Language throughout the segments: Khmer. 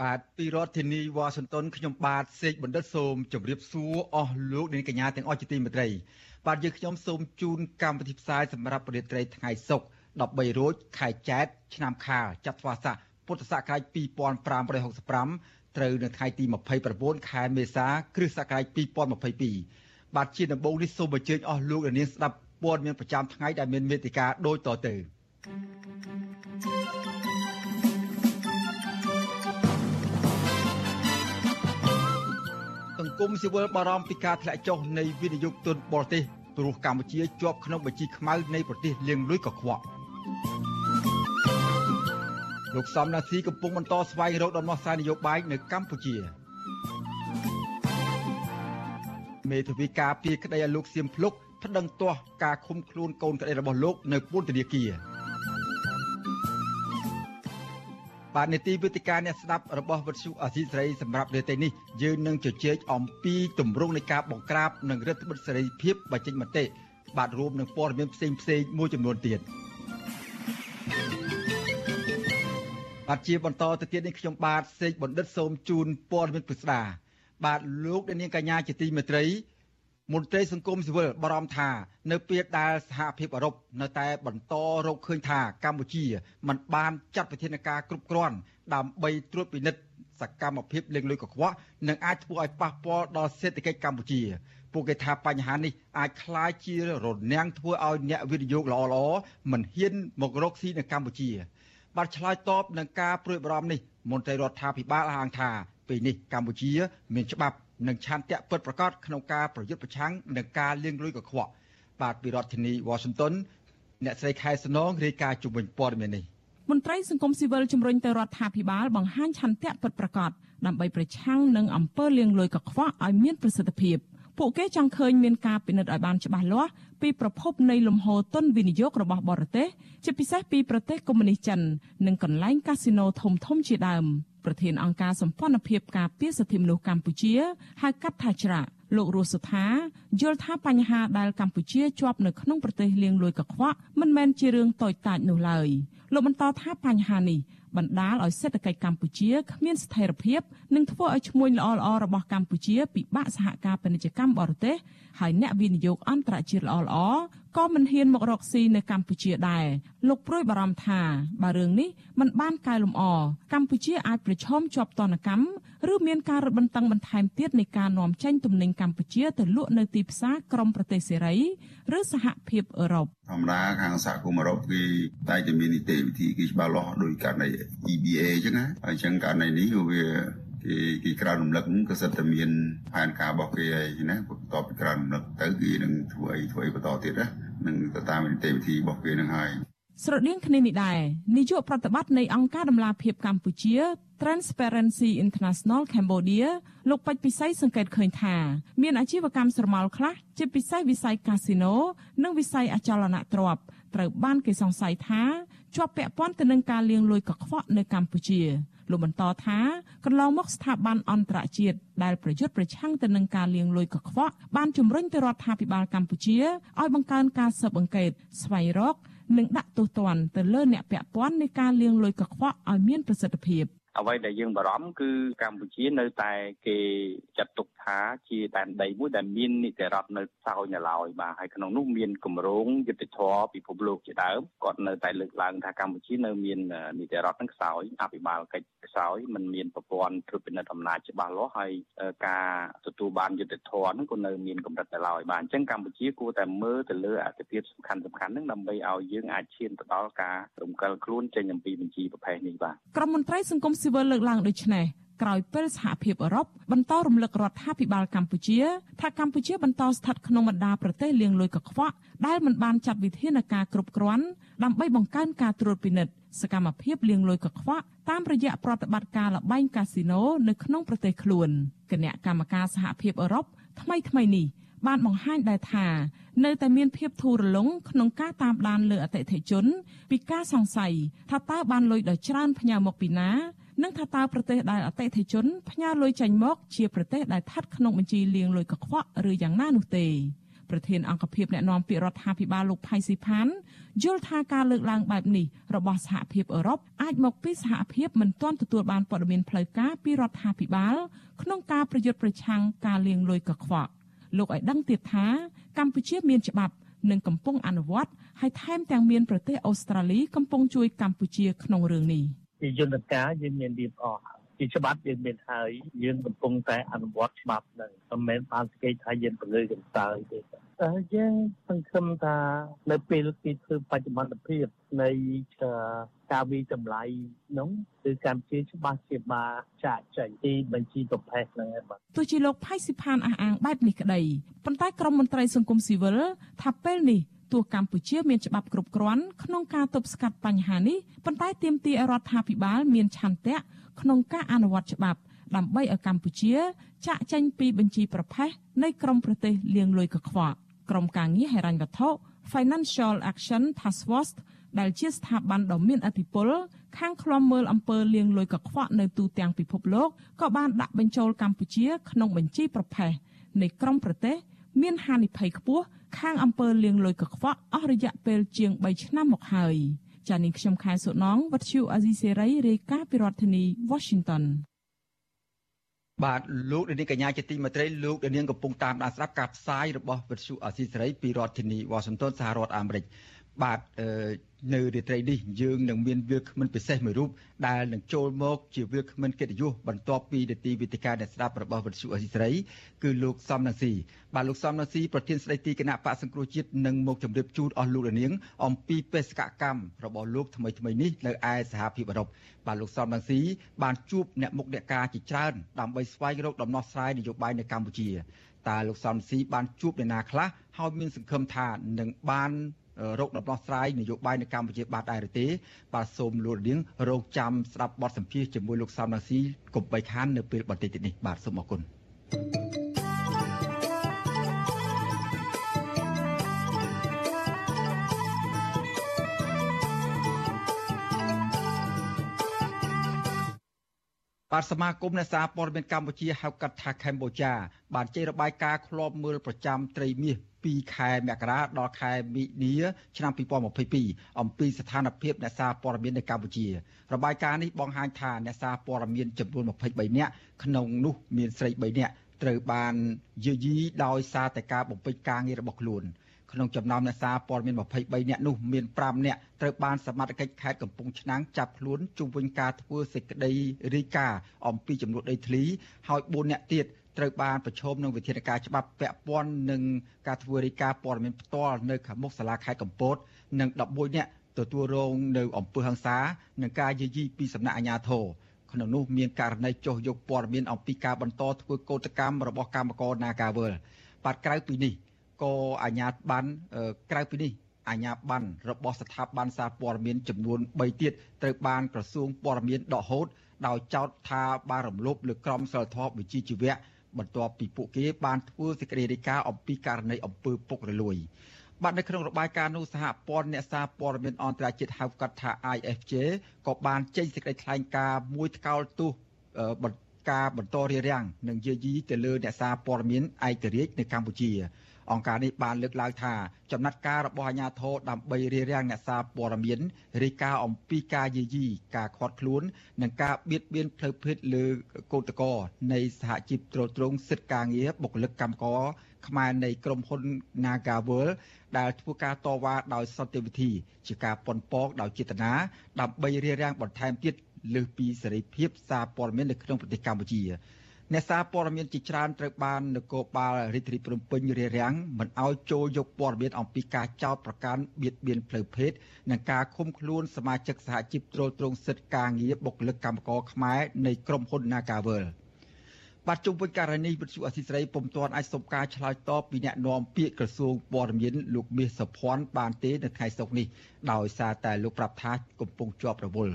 បាទពីរដ្ឋធានីវ៉ាស៊ីនតោនខ្ញុំបាទសេកបណ្ឌិតសូមជម្រាបសួរអស់លោកនាងកញ្ញាទាំងអស់ជាទីមេត្រីបាទយើងខ្ញុំសូមជូនកម្មវិធីផ្សាយសម្រាប់ប្រតិត្រីថ្ងៃសុក្រ13រោចខែចែកឆ្នាំខាលចត្វាស័កពុទ្ធសករាជ2565ត្រូវនៅថ្ងៃទី29ខែមេសាគ្រិស្តសករាជ2022បាទជាដំបូងនេះសូមអញ្ជើញអស់លោកនាងស្ដាប់ព័ត៌មានប្រចាំថ្ងៃដែលមានមេតិការដូចតទៅ thank you គមស៊ីវិលបារម្ភពីការធ្លាក់ចុះនៃវិនិយោគទុនបរទេសព្រោះកម្ពុជាជាប់ក្នុងបញ្ជីខ្មៅនៃប្រទេសលាងលុយកខ្វក់លោកសំណាស៊ីកំពុងបន្តស្វែងរកដំណោះស្រាយនយោបាយនៅកម្ពុជាមេធាវីការពីក្តីឲ្យលោកសៀមភ្លុកប្តឹងទាស់ការឃុំខ្លួនកូនក្តីរបស់លោកនៅពន្ធនាគារ បាទនេតិវិទ្យាអ្នកស្ដាប់របស់វិទ្យុអាស៊ីសេរីសម្រាប់នាទីនេះយើងនឹងជជែកអំពីទម្រង់នៃការបង្ក្រាបនិងរដ្ឋបិទសេរីភាពបញ្ចេញមតិបាទរួមនឹងព័ត៌មានផ្សេងផ្សេងមួយចំនួនទៀតបាទជាបន្តទៅទៀតនេះខ្ញុំបាទសេកបណ្ឌិតសូមជូនព័ត៌មានពិស្ដាបាទលោកនាងកញ្ញាជាទីមេត្រី មន្ត្រីសង្គមស៊ីវិលបារម្ភថានៅពេលដែលសហភាពអឺរ៉ុបនៅតែបន្តរកឃើញថាកម្ពុជាមិនបានចាត់វិធានការគ្រប់គ្រាន់ដើម្បីត្រួតពិនិត្យសកម្មភាពលេងលុយកខ្វក់និងអាចធ្វើឲ្យប៉ះពាល់ដល់សេដ្ឋកិច្ចកម្ពុជាពួកគេថាបញ្ហានេះអាចคล้ายជារនាំងធ្វើឲ្យអ្នកវិនិយោគល្អៗមិនហ៊ានមករកស៊ីនៅកម្ពុជាបាទឆ្លើយតបនឹងការព្រួយបារម្ភនេះមន្ត្រីរដ្ឋាភិបាលអះអាងថាពេលនេះកម្ពុជាមានច្បាប់ និងឆន្ទៈពិតប្រាកដក្នុងការប្រយុទ្ធប្រឆាំងនឹងការលាងលុយកខ្វក់បាទពីរដ្ឋធានី Washington អ្នកស្រីខែសំណងរាយការណ៍ជុំវិញព័ត៌មាននេះមន្ត្រីសង្គមស៊ីវិលជំរុញទៅរដ្ឋាភិបាលបង្ហាញឆន្ទៈពិតប្រាកដដើម្បីប្រឆាំងនឹងអំពើលាងលុយកខ្វក់ឲ្យមានប្រសិទ្ធភាពពួកគេចង់ឃើញមានការពិនិត្យឲ្យបានច្បាស់លាស់ពីប្រភពនៃលំហូរទុនវិនិយោគរបស់បរទេសជាពិសេសពីប្រទេសកុម្មុយនីសចិននិងកន្លែងកាស៊ីណូធំធំជាដើម។ ប្រធានអង្គការសម្ព័ន្ធភាពការពារសិទ្ធិមនុស្សកម្ពុជាហៅកាត់ថាច្រាក់លោករស់សុថាយល់ថាបញ្ហាដែលកម្ពុជាជាប់នៅក្នុងប្រទេសលៀងលួយកខ្វក់មិនមែនជារឿងតូចតាចនោះឡើយលោកបន្តថាបញ្ហានេះបណ្ដាលឲ្យសេដ្ឋកិច្ចកម្ពុជាគ្មានស្ថិរភាពនិងធ្វើឲ្យឈ្មួញល្អៗរបស់កម្ពុជាពិបាកសហការពាណិជ្ជកម្មបរទេសហើយអ្នកវិនិយោគអន្តរជាតិល្អៗ ក៏មិនហ៊ានមករកស៊ីនៅកម្ពុជាដែរលោកព្រួយបារម្ភថាបើរឿងនេះមិនបានកែលម្អកម្ពុជាអាចប្រឈមជាប់ទណ្ឌកម្មឬមានការរឹតបន្តឹងបន្ថែមទៀតនៃការនាំចេញទំនិញកម្ពុជាទៅលក់នៅទីផ្សារក្រមប្រទេសសេរីឬសហភាពអឺរ៉ុបធម្មតាខាងសហគមន៍អឺរ៉ុបគេតែតែមាននីតិវិធីគេច្បាស់លាស់ដោយករណី EBA អញ្ចឹងណាហើយអញ្ចឹងករណីនេះវា គេគេក្រៅរំលឹកក៏សិតតែមានផែនការរបស់គេហើយណាបន្ទាប់ពីក្រៅរំលឹកទៅគេនឹងធ្វើអីធ្វើអីបន្តទៀតណានឹងទៅតាមនីតិវិធីរបស់គេនឹងហើយស្រដៀងគ្នានេះដែរនាយកប្រតិបត្តិនៃអង្គការដំឡាភិបកម្ពុជា Transparency International Cambodia លោកពេជ្រពិសីសង្កេតឃើញថាមានអាជីវកម្មស្រមោលខ្លះជាពិសេសវិស័យកាស៊ីណូនិងវិស័យអចលនទ្រព្យត្រូវបានគេសង្ស័យថាជាប់ពាក់ព័ន្ធទៅនឹងការលាងលុយកខ្វក់នៅកម្ពុជា លោកបន្តថាកន្លងមកស្ថាប័នអន្តរជាតិដែលប្រយុទ្ធប្រឆាំងទៅនឹងការលាងលុយកខ្វក់បានជំរុញទៅរដ្ឋាភិបាលកម្ពុជាឲ្យបង្កើនការស៊ើបអង្កេតស្វែងរកនិងដាក់ទោសទណ្ឌទៅលើអ្នកពាក់ព័ន្ធនៃការលាងលុយកខ្វក់ឲ្យមានប្រសិទ្ធភាពអ្វីដែលយើងបារម្ភគឺកម្ពុជានៅតែគេចាត់ទុកថាជាដែនដីមួយដែលមាននីតិរដ្ឋនៅសោយនៅឡើយបាទហើយក្នុងនោះមានគម្រោងយុទ្ធធរពិភពលោកជាដើមគាត់នៅតែលើកឡើងថាកម្ពុជានៅមាននីតិរដ្ឋនឹងខ្សោយអភិបាលកិច្ចខ្សោយមិនមានប្រព័ន្ធត្រួតពិនិត្យអំណាចច្បាស់លាស់ហើយការទទួលបានយុទ្ធធរហ្នឹងក៏នៅមានកម្រិតនៅឡើយបាទអញ្ចឹងកម្ពុជាគួរតែមើលទៅលើអត្ថប្រយោជន៍សំខាន់សំខាន់ហ្នឹងដើម្បីឲ្យយើងអាចឈានទៅដល់ការរំកិលខ្លួនចេញអំពីបញ្ជីប្រភេទនេះបាទក្រមមន្ត្រីសង្គមស៊ីវិលលើកឡើងដូចនេះ ក្រោយពេលសហភាពអឺរ៉ុបបន្តរំលឹករដ្ឋាភិបាលកម្ពុជាថាកម្ពុជាបន្តស្ថិតក្នុងបណ្ដាប្រទេសលាងលុយកខ្វក់ដែលមិនបានចាត់វិធានការគ្រប់គ្រាន់ដើម្បីបង្កើនការត្រួតពិនិត្យសកម្មភាពលាងលុយកខ្វក់តាមរយៈប្រតិបត្តិការលបែងកាស៊ីណូនៅក្នុងប្រទេសខ្លួនគណៈកម្មការសហភាពអឺរ៉ុបថ្មីថ្មីនេះបានបង្ហាញដែរថានៅតែមានភាពធូររលុងក្នុងការតាមដានលើអតិថិជន ពីការសង្ស័យថាតើបានលុយដ៏ច្រើនផ្ញើមកពីណា និងថាតើប្រទេសដែលអតិថិជនផ្ញើលុយចេញមក ជាប្រទេសដែលស្ថិតក្នុងបញ្ជីលាងលុយកខ្វក់ឬយ៉ាងណានោះទេប្រធានអង្គភិបអ្នកណែនាំពាក្យរដ្ឋាភិបាលលោកផៃស៊ីផានយល់ថាការលើកឡើងបែបនេះរបស់សហភាពអឺរ៉ុបអាចមកពីសហភាពមិនទាន់ទទួលបានព័ត៌មានផ្លូវការពីរដ្ឋាភិបាលក្នុងការប្រយុទ្ធប្រឆាំងការលាងលុយកខ្វក់លោកឲ្យដឹងទៀតថាកម្ពុជាមានច្បាប់និងកំពុងអនុវត្តហើយថែមទាំងមានប្រទេសអូស្ត្រាលីកំពុងជួយកម្ពុជាក្នុងរឿងនេះ ជាយន្តការយើងមានរៀបអស់ជាច្បាប់យើងមានហើយយើងកំពុងតែអនុវត្តច្បាប់ហ្នឹងមិនមែនបានស្គាល់ថាយើងពលឺកន្តើយទេតែយើងសង្ឃឹមថានៅពេលទីធ្វើបច្ចុប្បន្នភាពនៃការវិតម្លៃនោះគឺកម្ពុជាច្បាស់ជាបានចាក់ចែងទីបញ្ជីប្រភេទហ្នឹងឯងបាទទោះជាលោកផៃស៊ីផានអះអាងបែបនេះក្តីប៉ុន្តែក្រមមន្ត្រីសង្គមស៊ីវិលថាពេលនេះ ទោះកម្ពុជាមានច្បាប់គ្រប់គ្រាន់ក្នុងការទប់ស្កាត់បញ្ហានេះប៉ុន្តែទាមទាររដ្ឋាភិបាលមានឆន្ទៈក្នុងការអនុវត្តច្បាប់ ដើម្បីឲ្យកម្ពុជាចាក់ចេញពីបញ្ជីប្រភេទនៃក្រមប្រទេសលៀងលួយកខ្វក់ក្រមការងារហិរញ្ញវត្ថុ Financial Action Task Force ដែលជាស្ថាប័នដ៏មានឥទ្ធិពលខាងឃ្លាំមើលអំពើលាងលុយកខ្វក់នៅទូទាំងពិភពលោកក៏បានដាក់បញ្ចូលកម្ពុជាក្នុងបញ្ជីប្រភេទនៃក្រុមប្រទេស មានហានិភ័យខ្ពស់ខាងអំពើលាងលុយកខ្វក់អស់រយៈពេលជាង3ឆ្នាំមកហើយចា៎នាងខ្ញុំខែសុណងវັດឈូអាស៊ីសេរីរាយការណ៍ពីរដ្ឋធានី Washington បាទលោកនាងកញ្ញាជាទីមេត្រីលោកនាងកំពុងតាមដានស្ដាប់ការផ្សាយរបស់វិទ្យុអាស៊ីសេរីពីរដ្ឋធានីវ៉ាស៊ីនតោនសហរដ្ឋអាមេរិកបាទ នៅរាត្រីនេះយើងនឹងមានវាគ្មិនពិសេសមួយរូបដែលនឹងចូលមកជាវាគ្មិនកិត្តិយសបន្ទាប់ពីនីតិវិទ្យាអ្នកស្ដាប់របស់វិទ្យុអេស៊ីស្រីគឺលោកសំនឹងស៊ីបាទលោកសំនឹងស៊ីប្រធានស្ដីទីគណៈបកសង្គ្រោះជាតិនឹងមកជម្រាបជូនអស់លោកនាង អំពីបេសកកម្មរបស់លោកថ្មីថ្មីនេះនៅឯសហភាពអឺរ៉ុបបាទលោកសំនឹងស៊ីបានជួបអ្នកមុខអ្នកការជាច្រើនដើម្បីស្វែងរកដំណោះស្រាយនយោបាយនៅកម្ពុជាតើលោកសំស៊ីបានជួបអ្នកណាខ្លះហើយមានសង្ឃឹមថានឹងបាន រោគដំណោះស្រាយនយោបាយនៅកម្ពុជាបាទដែរទេបាទសូមលោកនាងរងចាំស្ដាប់បទសម្ភាសជាមួយលោកសំណាស៊ីកុំបីខាននៅពេលបន្តិចទៀតនេះបាទសូមអរគុណ បាទសមាគមអ្នកសារព័ត៌មានកម្ពុជាហៅកាត់ថាកម្ពុជាបានចេញរបាយការណ៍ឃ្លាំមើលប្រចាំត្រីមាសពីខែមករាដល់ខែមីនាឆ្នាំ2022អំពីស្ថានភាពអ្នកសារព័ត៌មាននៅកម្ពុជារបាយការណ៍នេះបង្ហាញថាអ្នកសារព័ត៌មានចំនួន23នាក់ក្នុងនោះមានស្រី3នាក់ត្រូវបានយាយីដោយសារតែការបំពេញការងាររបស់ខ្លួន ក្នុងចំណោមអ្នកសារព័ត៌មាន23នាក់នោះមាន5នាក់ត្រូវបានសមត្ថកិច្ចខេត្តកំពង់ឆ្នាំងចាប់ខ្លួនជុំវិញការធ្វើសេចក្តីរាយការណ៍អំពីចំនួនដីធ្លីហើយ4នាក់ទៀតត្រូវបានប្រឈមនឹងវិធានការច្បាប់ពាក់ព័ន្ធនឹងការធ្វើរាយការណ៍ព័ត៌មានផ្ទាល់នៅខាងមុខសាលាខេត្តកំពតនិង11នាក់ទទួលរងនៅអំពើហិង្សានិងការយាយីពីសំណាក់អាជ្ញាធរក្នុងនោះមានករណីចុះយកព័ត៌មានអំពីការបន្តធ្វើកោតកម្មរបស់កម្មករ Nagawal បាទក្រៅពីនេះ ក៏អាជ្ញាប័ណ្ណក្រៅពីនេះអាជ្ញាប័ណ្ណរបស់ស្ថាប័នសារព័ត៌មានចំនួន3ទៀតត្រូវបានក្រសួងព័ត៌មានដកហូតដោយចោទថាបានរំលោភលើក្រមសីលធម៌វិជ្ជាជីវៈបន្ទាប់ពីពួកគេបានធ្វើសេចក្តីរាយការណ៍អំពីករណីអំពើពុករលួយបាទនៅក្នុងរបាយការណ៍នោះសហព័ន្ធអ្នកសារព័ត៌មានអន្តរជាតិហៅកាត់ថា IFJ ក៏បានចេញសេចក្តីថ្លែងការណ៍មួយថ្កោលទោសការបន្តរារាំងនិងយាយីទៅលើអ្នកសារព័ត៌មានឯករាជ្យនៅកម្ពុជា អង្គការនេះបានលើកឡើងថាចំណាត់ការរបស់អាជ្ញាធរដើម្បីរារាំងអ្នកសារព័ត៌មានរាយការណ៍អំពីការយាយីការខាត់ខ្លួន និងការបៀតបៀនផ្លូវភេទលើកោតកោនៃសហជីពត្រួតត្រងសិទ្ធិការងារបុគ្គលិកកម្មករខ្មែរនៃក្រុមហ៊ុន Nagawal ដែលធ្វើការតវ៉ាដោយសន្តិវិធីជាការប៉ុនប៉ងដោយចេតនាដើម្បីរារាំងបន្ថែមទៀតលើសពីសេរីភាពសារព័ត៌មាននៅក្នុងប្រទេសកម្ពុជា អ្នកសារព័ត៌មានជាច្រើនត្រូវបាននគរបាលរាជធានីភ្នំពេញរារាំងមិនឲ្យចូលយកព័ត៌មានអំពីការចោទប្រកាន់បៀតបៀនផ្លូវភេទនិងការឃុំខ្លួនសមាជិកសហជីពទ្រទ្រង់សិទ្ធិការងារបុគ្គលិកកម្មករខ្មែរនៃក្រុមហ៊ុន Nagavel បាទជុំវិញករណីវិទ្យុអសីស្រីពុំទាន់អាចសុំការឆ្លើយតបពីអ្នកនាំពាក្យក្រសួងព័ត៌មានលោកមាសសុភ័ណ្ឌបានទេនៅថ្ងៃសុក្រនេះដោយសារតែលោកប្រាប់ថាកំពុងជាប់រវល់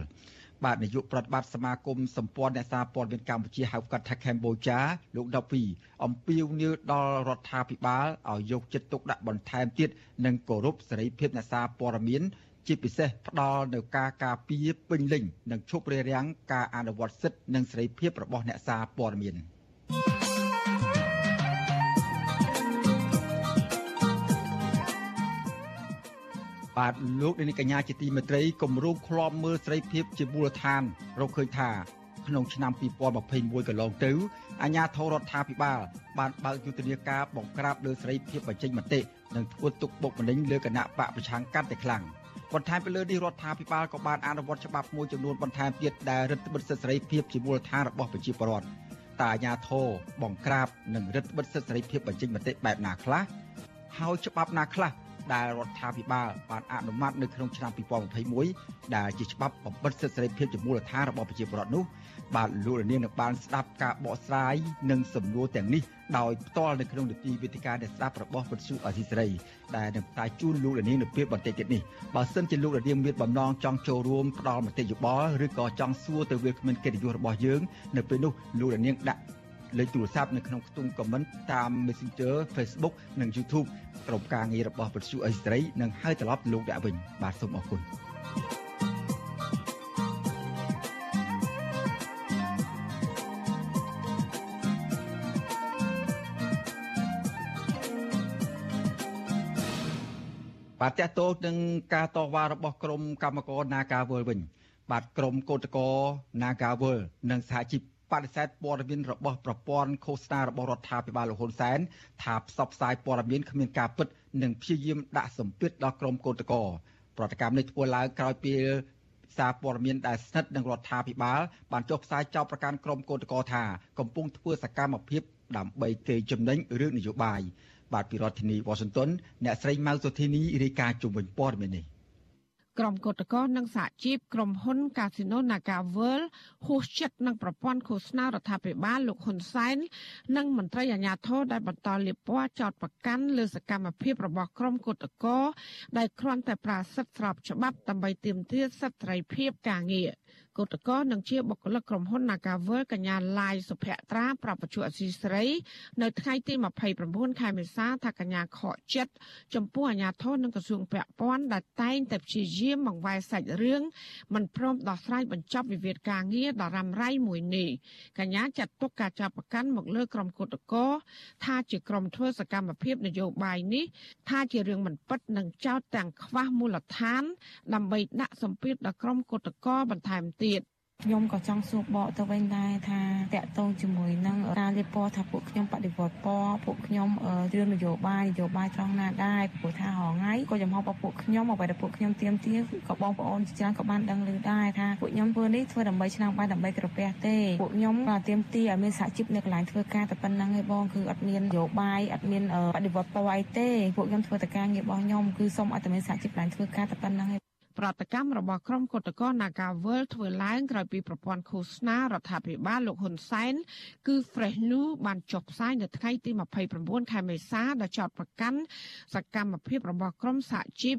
បាទនាយកប្រតិបត្តិសមាគមសម្ព័ន្ធអ្នកសារព័ត៌មានកម្ពុជាហៅកាត់ថា Cambodia លោកដប់ពីអំពាវនាវដល់រដ្ឋាភិបាលឲ្យយកចិត្តទុកដាក់បន្ថែមទៀតនិងគោរពសេរីភាពអ្នកសារព័ត៌មានជាពិសេសផ្ដល់នៅការការពារពេញលេញនិងឈប់រារាំងការអនុវត្តសិទ្ធិនិងសេរីភាពរបស់អ្នកសារព័ត៌មាន។ បាទលោកនាងកញ្ញាជាទីមេត្រីគម្រោងឃ្លាំមើលសេរីភាពជាមូលដ្ឋានរកឃើញថាក្នុងឆ្នាំ2021កន្លងទៅអាជ្ញាធររដ្ឋាភិបាលបានបើកយុទ្ធនាការបង្ក្រាបលើសេរីភាពបញ្ចេញមតិនិងធ្វើទុកបុកម្នេញលើគណៈបកប្រឆាំងកាន់តែខ្លាំងបន្ថែមពីលើនេះរដ្ឋាភិបាលក៏បានអនុវត្តច្បាប់មួយចំនួនបន្ថែមទៀតដែលរឹតបន្តឹងសិទ្ធិសេរីភាពជាមូលដ្ឋានរបស់ប្រជាពលរដ្ឋតែអាជ្ញាធរបង្ក្រាបនិងរឹតបន្តឹងសិទ្ធិសេរីភាពបញ្ចេញមតិបែបណាខ្លះហើយច្បាប់ណាខ្លះ ដែលរដ្ឋាភិបាលបានអនុម័តនៅក្នុងឆ្នាំ2021ដែលជាច្បាប់បំបិទសិទ្ធិសេរីភាពជាមូលដ្ឋានរបស់ប្រជាពលរដ្ឋនោះបាទលោករនាងនឹងបានស្ដាប់ការបកស្រាយនិងសំណួរទាំងនេះដោយផ្ទាល់នៅក្នុងនីតិវិទ្យាអ្នកស្ដាប់របស់វិទ្យុអសីសេរីដែលនឹងផ្សាយជូនលោករនាងនៅពេលបន្តិចទៀតនេះបើសិនជាលោករនាងមានបំណងចង់ចូលរួមផ្ដល់មតិយោបល់ឬក៏ចង់សួរទៅវាគ្មិនកិត្តិយសរបស់យើងនៅពេលនោះលោករនាងដាក់ លេខទូរស័ព្ទនៅក្នុងខ្ទង់ comment តាម Messenger Facebook និង YouTube ក្រុមការងាររបស់វិទ្យុអេស្ត្រីនឹងហៅត្រឡប់លោកអ្នកវិញបាទសូមអរគុណបាទតកតោនឹងការតវ៉ារបស់ក្រមកម្មករ Nagawal វិញបាទក្រមកោតកោ Nagawal និងសហជីព បដិសេធព័ត៌មានរបស់ប្រព័ន្ធឃោសនារបស់រដ្ឋាភិបាលលោកហ៊ុនសែនថាផ្សព្វផ្សាយព័ត៌មានគ្មានការពិតនិងព្យាយាមដាក់សម្ពាធដល់ក្រុមកោតក្រប្រតិកម្មនេះធ្វើឡើងក្រោយពីសារព័ត៌មានដែលស្និទ្ធនឹងរដ្ឋាភិបាលបានចុះផ្សាយចោទប្រកាន់ក្រុមកោតក្រថាកំពុងធ្វើសកម្មភាពដើម្បីកេរចំណេញរឿងនយោបាយបាទពីរដ្ឋធានីវ៉ាស៊ីនតោនអ្នកស្រីម៉ៅសុធីនីរាយការណ៍ជុំវិញព័ត៌មាននេះ ក្រុមកោតក្រនិងសហជីពក្រុមហ៊ុន Casino Naga World ហួសចិត្តនឹងប្រព័ន្ធឃោសនារដ្ឋាភិបាលលោកហ៊ុនសែននិងមន្ត្រីអាជ្ញាធរដែលបន្តលាបពណ៌ចោតប្រកាន់លើសកម្មភាពរបស់ក្រុមកោតក្រដែលគ្រាន់តែប្រាស្រ័យស្របច្បាប់ដើម្បីទាមទារសិទ្ធិសេរីភាពការងារ គឧតកោនិងជាបុគ្គលិកក្រុមហ៊ុន Nagavel កញ្ញាឡាយសុភ័ត្រាប្រាប់បច្ចុប្បន្នអសីស្រី នៅថ្ងៃទី29ខែមេសាថាកញ្ញាខកចិត្តចំពោះអាញាធរនិងក្រសួងពាក់ព័ន្ធដែលតែងតែព្យាយាមបង្វែរសាច់រឿងមិនព្រមដោះស្រាយបញ្ចប់វិវាទការងារដ៏រ៉ាំរ៉ៃមួយនេះកញ្ញាចាត់ទុកការចាប់ប្រកាន់មកលើក្រុមគឧតកោថាជាក្រុមធ្វើសកម្មភាពនយោបាយនេះថាជារឿងមិនពិតនិងចោទទាំងខ្វះមូលដ្ឋាន ដើម្បីដាក់សម្ពាធដល់ក្រុមគឧតកោបន្ថែមទៀតទៀតខ្ញុំក៏ចង់សួរបកទៅវិញដែរថាតកតងជាមួយនឹងការលៀបពណ៌ថាពួកខ្ញុំបដិវត្តពណ៌ពួកខ្ញុំរឿងនយោបាយនយោបាយត្រង់ណាដែរព្រោះថាហងៃក៏ចំហរបស់ពួកខ្ញុំអ្វីដែលពួកខ្ញុំទៀមទាក៏បងប្អូនជាច្រើនក៏បានដឹងឮដែរថាពួកខ្ញុំធ្វើនេះធ្វើដើម្បីឆ្នាំបាយដើម្បីក្រពះទេពួកខ្ញុំក៏ទៀមទាឲ្យមានសហជីពនៅកន្លែងធ្វើការតែប៉ុណ្្នឹងឯងបងគឺអត់មាននយោបាយអត់មានបដិវត្តពណ៌អីទេពួកខ្ញុំធ្វើតែការងាររបស់ខ្ញុំគឺសូមឲ្យតែមានសហជីពកន្លែងធ្វើការតែប៉ុណ្្នឹងឯង ប្រតិកម្មរបស់ក្រុមគឧតកោ Nagawal ធ្វើឡើងក្រោយពីប្រព័ន្ធឃោសនារដ្ឋាភិបាលលោកហ៊ុនសែនគឺ Fresh News បានចុះផ្សាយនៅថ្ងៃទី29ខែមេសាដែលចោទប្រកាន់សកម្មភាពរបស់ក្រុមសហជីព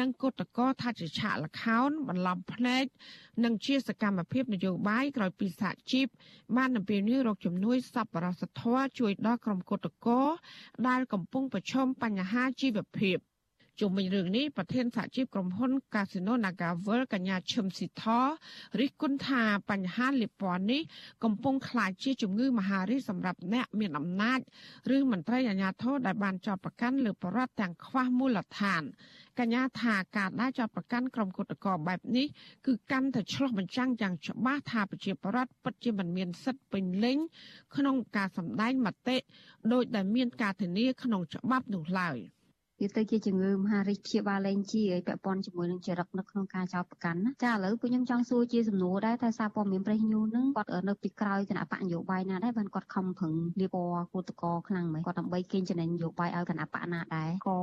និងគឧតកោថាជាឆាកលខោនបន្លំភ្នែកនិងជាសកម្មភាពនយោបាយក្រោយពីសហជីពបានអំពាវនាវរកជំនួយសប្បុរសធម៌ជួយដល់ក្រុមគឧតកោដែលកំពុងប្រឈមបញ្ហាជីវភាព ជុំវិញរឿងនេះប្រធានសហជីពក្រុមហ៊ុន Casino NagaWorld កញ្ញាឈឹមស៊ីធរិះគន់ថាបញ្ហាលៀបពណ៌នេះកំពុងក្លាយជាជំងឺមហារីកសម្រាប់អ្នកមានអំណាចឬមន្ត្រីអាជ្ញាធរដែលបានចោទប្រកាន់លើបរិវត្តទាំងខ្វះមូលដ្ឋានកញ្ញាថាការដែលចោទប្រកាន់ក្រុមគុតកោបែបនេះគឺកាន់តែឆ្លោះបញ្ចាំងយ៉ាងច្បាស់ថាប្រជាពលរដ្ឋពិតជាមិនមានសិទ្ធិពេញលេញក្នុងការសម្ដែងមតិដោយដែលមានការធានាក្នុងច្បាប់នោះឡើយ។ វាទៅជាជំងឺមហារីកព្យាបាលលែងជាឲ្យពាក់ព័ន្ធជាមួយនឹងចរិតនៅក្នុងការចោទប្រកាន់ណាចាឥឡូវពួកខ្ញុំចង់សួរជាសំណួរដែរថាសារព័ត៌មានប្រេសញូនឹងគាត់នៅពីក្រោយគណៈបកនយោបាយណាដែរបានគាត់ខំប្រឹងលៀបពណ៌គូតកខ្លាំងមែនគាត់ដើម្បីកេងចំណេញនយោបាយឲ្យគណៈបកណាដែរក៏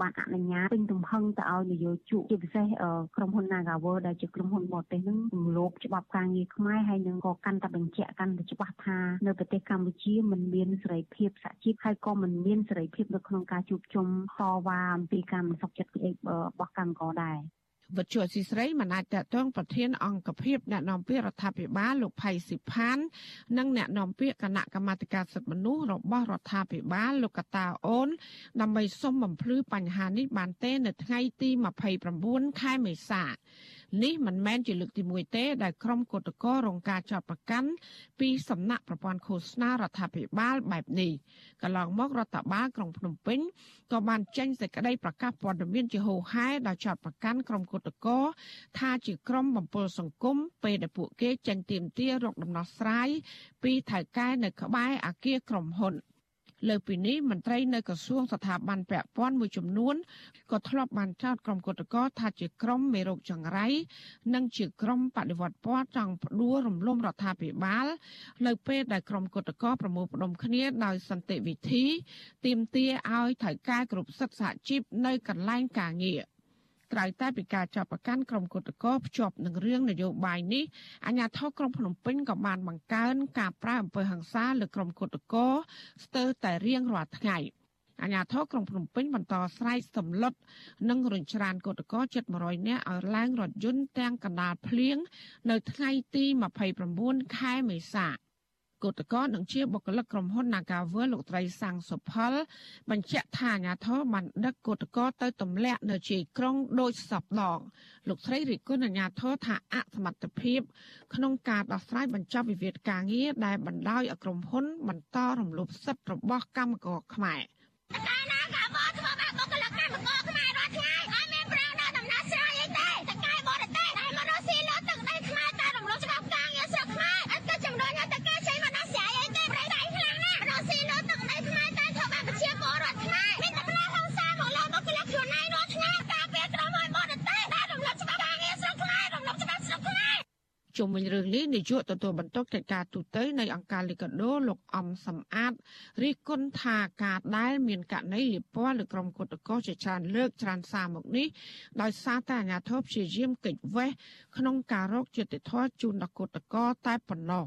បានអនុញ្ញាតពេញទំហឹងទៅឲ្យនយោជកជាពិសេសក្រុមហ៊ុន Nagawer ដែលជាក្រុមហ៊ុនបរទេសនឹងរំលោភច្បាប់ការងារខ្មែរហើយនឹងក៏កាន់តែបញ្ជាក់កាន់តែច្បាស់ថានៅប្រទេសកម្ពុជាមិនមានសេរីភាពសហជីពហើយក៏មិនមានសេរីភាពនៅក្នុងការជួបជុំតវ៉ាអំពីការមិនសុខចិត្តរបស់កម្មករដែរវិទ្យុអស៊ីស្រីមិនអាចតតងប្រធានអង្គភិបអ្នកនាំពាក្យរដ្ឋាភិបាលលោកផៃស៊ីផាន និងអ្នកនាំពាក្យគណៈកម្មាធិការសិទ្ធិមនុស្សរបស់រដ្ឋាភិបាលលោកកតាអូន ដើម្បីសុំបំភ្លឺបញ្ហានេះបានទេ នៅថ្ងៃទី29ខែមេសា នេះមិនមែនជាលើកទី1ទេ ដែលក្រុមគឧតកររងការចាប់ប្រកាន់ពីសំណាក់ប្រព័ន្ធឃោសនារដ្ឋាភិបាលបែបនេះកន្លងមករដ្ឋបាលក្រុងភ្នំពេញក៏បានចេញសេចក្តីប្រកាសព័ត៌មានជាហូហែដោយចាប់ប្រកាន់ក្រុមគឧតករថាជាក្រុមបំពល់សង្គមពេលដែលពួកគេចេញទៀមទារកដំណោះស្រាយពីថៅកែនៅក្បែរអគារក្រុមហ៊ុន។ លើពីនេះមន្ត្រីនៅក្រសួងស្ថាប័នពាក់ព័ន្ធមួយចំនួនក៏ធ្លាប់បានចោទក្រុមគឧតកោថាជាក្រុមមេរោគចង្រៃនិងជាក្រុមបដិវត្តពណ៌ចង់ផ្ដួលរំលំរដ្ឋាភិបាល នៅពេលដែលក្រុមគឧតកោប្រមូលផ្ដុំគ្នាដោយសន្តិវិធីទាមទារឲ្យថៅកែគ្រប់សិទ្ធិសហជីពនៅកន្លែងការងារ។ ក្រៅតែពីការចាប់ប្រកាន់ក្រុមគុតកោភ្ជាប់នឹងរឿងនយោបាយនេះអាជ្ញាធរក្រុងភ្នំពេញក៏បានបង្កើនការប្រើអំពើហិង្សាលើក្រុមគុតកោស្ទើរតែរៀងរាល់ថ្ងៃអាញាធរក្រុងភ្នំពេញបន្តស្រែកសម្លុតនិងរញច្រានកោតកោជិត100នាក់ឲ្យឡើងរថយន្តទាំងកណ្ដាលភ្លៀងនៅថ្ងៃទី29ខែមេសា គឧតកោនឹងជាបុគ្គលិកក្រុមហ៊ុន Nagavel លោកត្រីសាំងសុផលបញ្ជាក់ថាអាញាធរបានដឹកគឧតកោទៅទម្លាក់នៅជ័យក្រុងដូចសពដងលោកស្រីរិះគន់អាញាធរថាអសមត្ថភាព ក្នុងការដោះស្រាយបញ្ចប់វិវាទការងារដែលបណ្ដោយឲ្យក្រុមហ៊ុន បន្តរំលោភសិទ្ធិរបស់កម្មករខ្មែរកាលណាការបោះធ្វើបាបបុគ្គលិកកម្មករខ្មែររាល់ថ្ងៃ ជុំវិញរឿងនេះនាយកទទួលបន្ទុកកិច្ចការទូតនៃអង្គការលីកាដូលោកអំសំអាតរិះគន់ថាការដែលមានករណីលៀបពណ៌លើក្រុមគុតកោជាច្រើនលើកច្រើនសារមកនេះដោយសារតែអាញាធិបព្យាយាមកិច្ចវេះក្នុងការរកយុត្តិធម៌ជូនដល់គុតកោតែប៉ុណ្ណោះ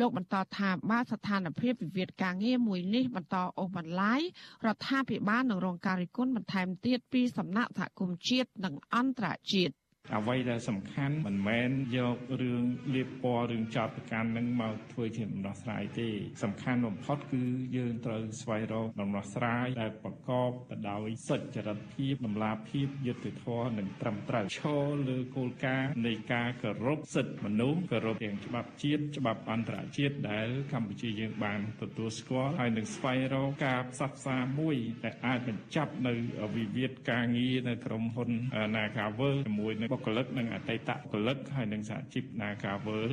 លោកបន្តថាបើស្ថានភាពវិវាទការងារមួយនេះបន្តអូសបន្លាយរដ្ឋាភិបាលនឹងរងការរិះគន់បន្ថែមទៀតពីសំណាក់សហគមន៍ជាតិនិងអន្តរជាតិ អ្វីដែលសំខាន់មិនមែនយករឿងលៀបពណ៌រឿងចោតប្រកាន់នឹងមកធ្វើជាដំណោះស្រាយទេ សំខាន់បំផុតគឺយើងត្រូវស្វែងរកដំណោះស្រាយដែលប្រកបទៅដោយសុចរិតភាពតម្លាភាពយុត្តិធម៌និងត្រឹមត្រូវឈរលើគោលការណ៍នៃការគោរពសិទ្ធិមនុស្សគោរពទាំងច្បាប់ជាតិច្បាប់អន្តរជាតិដែលកម្ពុជាយើងបានទទួលស្គាល់ហើយនឹងស្វែងរកការផ្សះផ្សាមួយដែលអាចបញ្ចប់នៅវិវាទការងារនៅក្រុមហ៊ុន Nagavel ជាមួយនឹងបុគ្គលិកនិងអតីតបុគ្គលិកហើយនិងសហជីព Nagavel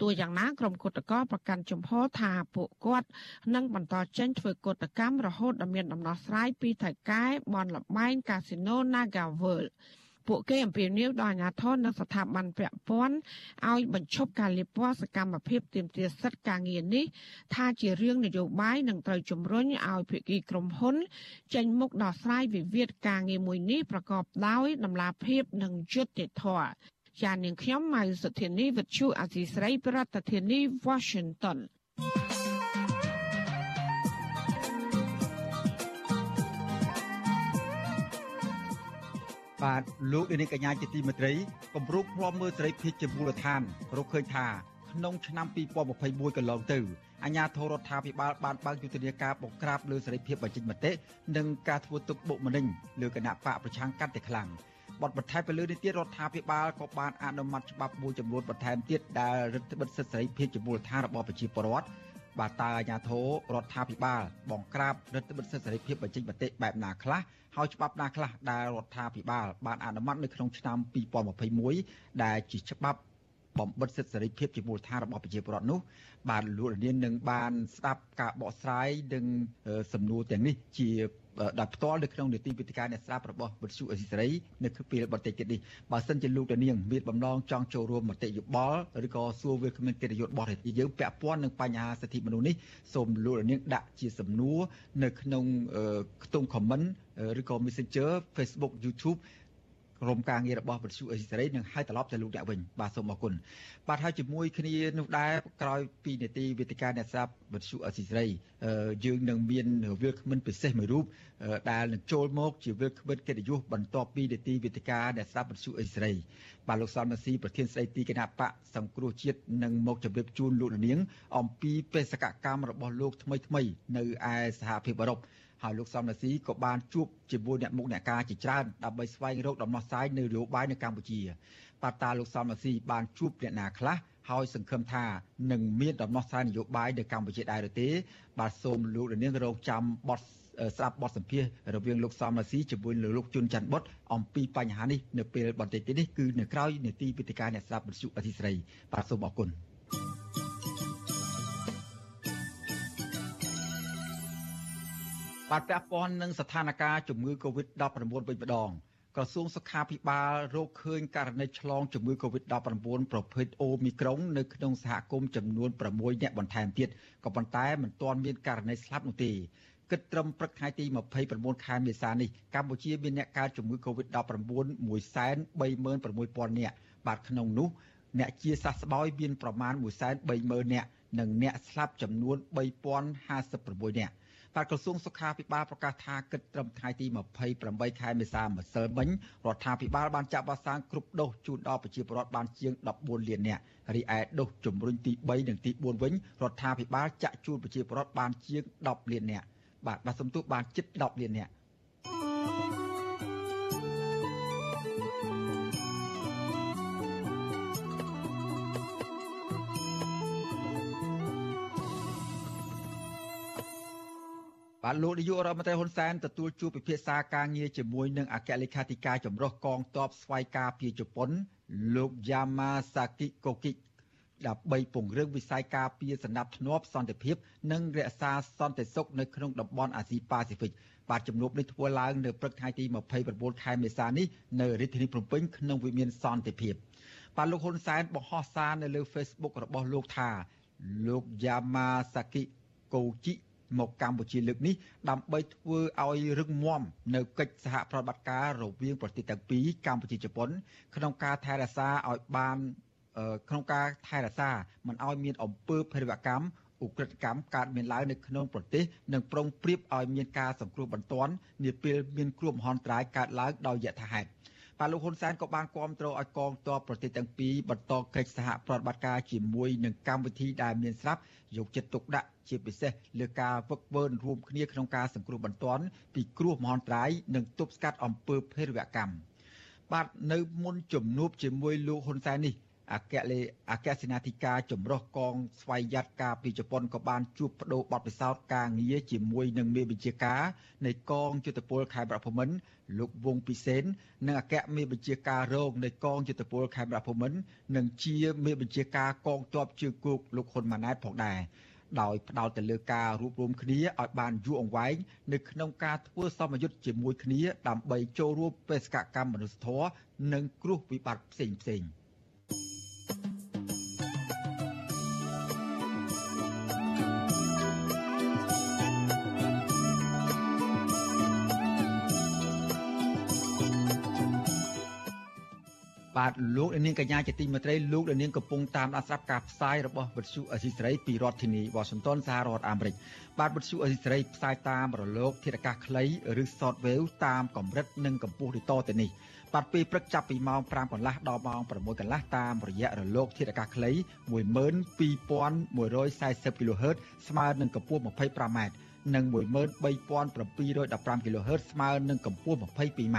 ទោះយ៉ាងណាក្រុមគុតកោប្រកាន់ជំហរថាពួកគាត់នឹងបន្តចេញធ្វើកតកម្មរហូតដល់មានដំណោះស្រាយពីថៃកែបនលបែងកាស៊ីណូ Nagavel ពួកគេអំពាវនាវដល់អាជ្ញាធរនិងស្ថាប័នពាក់ព័ន្ធឲ្យបញ្ឈប់ការលាបពណ៌សកម្មភាពទាមទារសិទ្ធិការងារនេះថាជារឿងនយោបាយនិងត្រូវជំរុញឲ្យភាគីក្រុមហ៊ុន ចេញមុខដោះស្រាយវិវាទការងារមួយនេះប្រកបដោយតម្លាភាពនិងយុត្តិធម៌ចាននាងខ្ញុំម៉ៅសុធានីវិទ្យុអាស៊ីស្រីប្រធានាធិបតី Washington បាទលោកនាងកញ្ញាជាទីមេត្រីគម្រោងផ្លំមើលសេរីភាពជាមូលដ្ឋានរកឃើញថាក្នុងឆ្នាំ2021កន្លងទៅអាជ្ញាធររដ្ឋាភិបាលបានបើកយុទ្ធនាការបង្ក្រាបលើសេរីភាពបញ្ចេញមតិនិងការធ្វើទុកបុកម្នេញលើគណៈបកប្រឆាំងកាន់តែខ្លាំងបទបន្ថែមទៅលើនេះទៀតរដ្ឋាភិបាលក៏បានអនុម័តច្បាប់មួយចំនួនបន្ថែមទៀតដែលរដ្ឋបិទសិទ្ធិសេរីភាពជាមូលដ្ឋានរបស់ប្រជាពលរដ្ឋបាទតើអាជ្ញាធររដ្ឋាភិបាលបង្ក្រាបរដ្ឋបិទសិទ្ធិសេរីភាពបញ្ចេញមតិបែបណាខ្លះ ហើយច្បាប់ណាខ្លះដែលរដ្ឋាភិបាលបានអនុម័តនៅក្នុងឆ្នាំ2021ដែលជាច្បាប់បំបិតសិទ្ធិសេរីភាពជាមូលដ្ឋានរបស់ប្រជាពលរដ្ឋនោះ បានលោកលាននឹងបានស្ដាប់ការបកស្រាយនិងសំណួរទាំងនេះជាដោយផ្ទាល់នៅក្នុងនីតិវិទ្យាអ្នកស្ដាប់របស់វិទ្យុអេស៊ីសេរីនៅពេលបន្តិចទៀតនេះបើសិនជាលោកតានាងមានបំណងចង់ចូលរួមមតិយោបល់ឬក៏សួរវាគ្មានកិត្តិយសរបស់យើងពាក់ព័ន្ធនឹងបញ្ហាសិទ្ធិមនុស្សនេះសូមលោកតានាងដាក់ជាសំណួរនៅក្នុងខ្ទង់ comment ឬក៏ Messenger Facebook YouTube ក្រុមការងាររបស់វិទ្យុអេស៊ីសេរីនឹងហៅត្រឡប់ទៅលោកអ្នកវិញបាទសូមអរគុណបាទហើយជាមួយគ្នានោះដែរក្រោយពីនេតិវេទិកាអ្នកស្ដាប់វិទ្យុអេស៊ីសេរីយើងនឹងមានវាគ្មិនពិសេសមួយរូបដែលនឹងចូលមកជាវាគ្មិនកិត្តិយសបន្ទាប់ពីនេតិវេទិកាអ្នកស្ដាប់វិទ្យុអេស៊ីសេរីបាទលោកសំណាស៊ីប្រធានស្ដីទីគណៈបកសង្គ្រោះជាតិនឹងមកជម្រាបជូនលោកនាង អំពីបេសកកម្មរបស់លោកថ្មីថ្មីនៅឯសហភាពអឺរ៉ុប ហើយលោកសំរាស៊ីក៏បានជួបជាមួយអ្នកមុខអ្នកការជាច្រើនដើម្បីស្វែងរកដំណោះស្រាយនៅនយោបាយនៅកម្ពុជាបាតាលោកសំរាស៊ីបានជួបអ្នកណាខ្លះហើយសង្ឃឹមថានឹងមានដំណោះស្រាយនយោបាយនៅកម្ពុជាដែរឬទេ បាទសូមលោកនាងរងចាំបទស្ដាប់បទសម្ភាសរវាងលោកសំរាស៊ីជាមួយលោកជុនច័ន្ទបុតអំពីបញ្ហានេះនៅពេលបន្តិចទៀតនេះគឺនៅក្រៅនេតិវិទ្យាអ្នកស្ដាប់វិទ្យុអធិស្រីបាទសូមអរគុណ បាទពាក់ព័ន្ធនឹងស្ថានភាពជំងឺ Covid-19 វិញម្ដងក្រសួងសុខាភិបាលរកឃើញករណីឆ្លងជំងឺ Covid-19 ប្រភេទអូមីក្រុងនៅក្នុងសហគមន៍ចំនួន6អ្នកបន្ថែមទៀតក៏ប៉ុន្តែមិនទាន់មានករណីស្លាប់នោះទេគិតត្រឹមព្រឹកថ្ងៃទី29ខែមេសានេះកម្ពុជាមានអ្នកកើតជំងឺ Covid-19 136,000នាក់បាទក្នុងនោះអ្នកជាសះស្បើយមានប្រមាណ130,000នាក់និងអ្នកស្លាប់ចំនួន3056នាក់ បាទក្រសួងសុខាភិបាលប្រកាសថាគិតត្រឹមថ្ងៃទី28ខែមេសាម្សិលមិញរដ្ឋាភិបាលបានចាក់វ៉ាក់សាំងគ្រប់ដូសជូនដល់ប្រជាពលរដ្ឋបានជាង14លាននាក់រីឯដូសជំរុញទី3និងទី4វិញរដ្ឋាភិបាលចាក់ជូនប្រជាពលរដ្ឋបានជាង10លាននាក់បាទបាទសំទុះបានជិត10លាននាក់ លោកនាយករដ្ឋមន្ត្រីហ៊ុនសែនទទួលជួបពិភាក្សាការងារជាមួយនឹងអគ្គលេខាធិការចម្រុះកងទ័ពស្វ័យការពារជប៉ុន លោកយ៉ាម៉ាសាគិកូគិដើម្បីពង្រឹងវិស័យការពារសណ្ដាប់ធ្នាប់សន្តិភាព និងរក្សាសន្តិសុខនៅក្នុងតំបន់អាស៊ីប៉ាស៊ីហ្វិកបាទជំនួបនេះធ្វើឡើងនៅព្រឹកថ្ងៃទី29ខែមេសានេះនៅរាជធានីភ្នំពេញក្នុងវិមានសន្តិភាពបាទលោកហ៊ុនសែនបង្ហោះសារនៅលើ Facebook របស់លោកថាលោកយ៉ាម៉ាសាគិកូជី មកកម្ពុជាលើកនេះដើម្បីធ្វើឲ្យរឹងមាំនៅកិច្ចសហប្រតិបត្តិការរវាងប្រទេសទាំងពីរកម្ពុជាជប៉ុន ក្នុងការថែរក្សាឲ្យបានក្នុងការថែរក្សាមិនឲ្យមានអំពើភេរវកម្មឧក្រិដ្ឋកម្មកើតមានឡើងនៅក្នុងប្រទេសនិងប្រុងប្រៀបឲ្យមានការសង្គ្រោះបន្ទាន់នាពេលមានគ្រោះមហន្តរាយកើតឡើងដោយយថាហេតុ បាទលោកហ៊ុនសែនក៏បានគាំទ្រឲ្យកងទ័ពប្រទេសទាំងពីរបន្តកិច្ចសហប្រតិបត្តិការជាមួយនឹងកម្មវិធីដែលមានស្រាប់យកចិត្តទុកដាក់ជាពិសេសលើការវឹកវើរួមគ្នាក្នុងការសង្គ្រោះបន្ទាន់ពីគ្រោះមហន្តរាយនិងទប់ស្កាត់អំពើភេរវកម្មបាទនៅមុនជំនួបជាមួយលោកហ៊ុនសែននេះ អគ្គលេអគ្គសេនាធិការចម្រុះកងស្វ័យយ័តការពីជប៉ុនក៏បានជួបបដូរបទពិសោធន៍ការងារជាមួយនឹងមេបញ្ជាការនៃកងយុទ្ធពលខេមរភូមិន្ទលោកវងពិសេននិងអគ្គមេបញ្ជាការរងនៃកងយុទ្ធពលខេមរភូមិន្ទនិងជាមេបញ្ជាការកងទ័ពជើងគោកលោកហ៊ុនម៉ាណែតផងដែរដោយផ្ដោតទៅលើការរួបរวมគ្នាឲ្យបានយូរអង្វែងនៅក្នុងការធ្វើសមយុទ្ធជាមួយគ្នាដើម្បីចូលរួមបេសកកម្មមនុស្សធម៌និងគ្រោះវិបត្តិផ្សេងផ្សេងៗ បាទលោកនាងកញ្ញាជាទីមេត្រីលោកនាងកំពុងតាមដានស្រាប់ការផ្សាយរបស់វិទ្យុអេស៊ីស្រីពីរដ្ឋធានីវ៉ាស៊ីនតោនសហរដ្ឋអាមេរិកបាទវិទ្យុអេស៊ីស្រីផ្សាយតាមរលកធាតុអាកាសខ្លីឬ Shortwave តាមកម្រិតនិងកម្ពស់ដូចតទៅនេះបាទពេលព្រឹកចាប់ពីម៉ោង5កន្លះដល់ម៉ោង6កន្លះតាមរយៈរលកធាតុអាកាសខ្លី12140 kHz ស្មើនឹងកម្ពស់ 25m និង13715 kHz ស្មើនឹងកម្ពស់ 22m